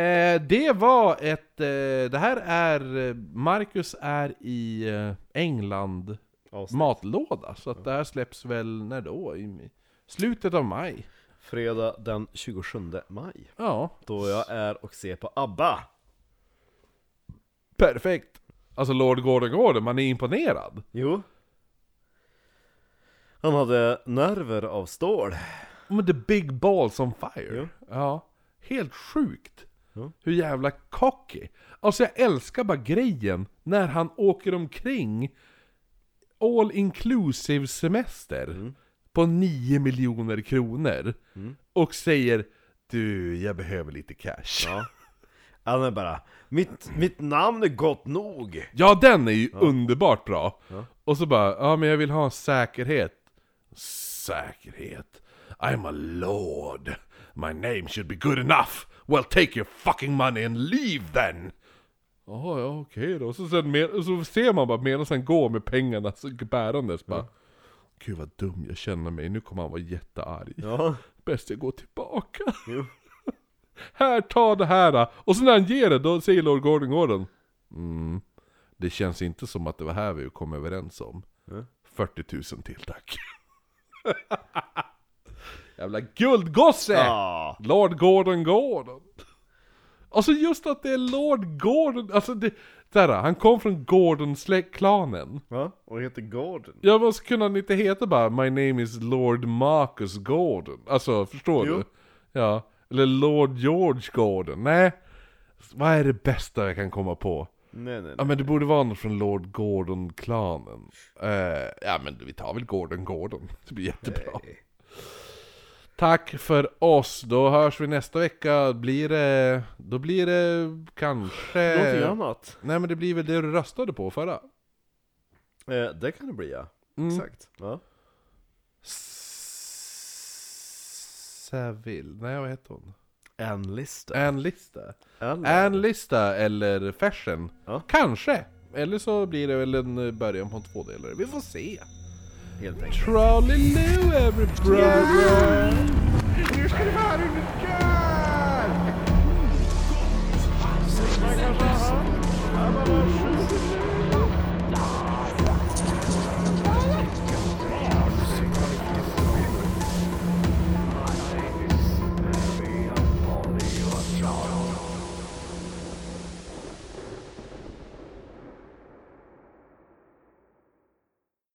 Eh, det var ett... Eh, det här är... Marcus är i eh, England Avsnitt. matlåda. Så att det här släpps väl när då? I slutet av maj. Fredag den 27 maj. Ja, Då jag är och ser på ABBA. perfekt. Alltså Lord Gordon Gordon, man är imponerad. Jo. Han hade nerver av stål. Men the big balls on fire. Jo. Ja, helt sjukt. Ja. Hur jävla cocky. Alltså jag älskar bara grejen när han åker omkring all inclusive semester Mm. på 9 miljoner kronor och säger Du, jag behöver lite cash. Ja. Han är bara, mitt, mitt namn är gott nog. Ja, den är ju underbart bra. Ja. Och så bara, ja men jag vill ha säkerhet. Säkerhet? I'm a lord. My name should be good enough. Well take your fucking money and leave then. Jaha, ja okej då. Så, sen med, så ser man bara medan han går med pengarna så bärandes bara. Gud vad dum jag känner mig, nu kommer han vara jättearg. Ja. Bäst jag går tillbaka. Jo. Här, ta det här! Och så när han ger det, då säger Lord Gordon Gordon mm, Det känns inte som att det var här vi kom överens om Mm. 40 000 till tack Jävla guldgosse! Ja. Lord Gordon Gordon Alltså just att det är Lord Gordon, alltså det, där, han kom från Gordon-klanen Ja, och heter Gordon. Ja vad skulle han inte heta bara 'My name is Lord Marcus Gordon' Alltså, förstår Jo. du? Ja, eller Lord George Gordon, nej Vad är det bästa jag kan komma på? Nej, nej, Ja nej. men det borde vara något från Lord Gordon-klanen Eh, Ja men vi tar väl Gordon Gordon, det blir jättebra Tack för oss, då hörs vi nästa vecka, blir det... Då blir det kanske... Någonting annat? Nej men det blir väl det du röstade på förra? Eh, det kan det bli ja. Mm. Exakt. Ja. Saville, nej vad heter hon? En lista. En-lista? Eller? En-lista eller fashion? Ja. Kanske! Eller så blir det väl en eh, början på en tvådelare, vi får se! Helt enkelt. Trolley-loo every brother! Nu ska det vara under garn!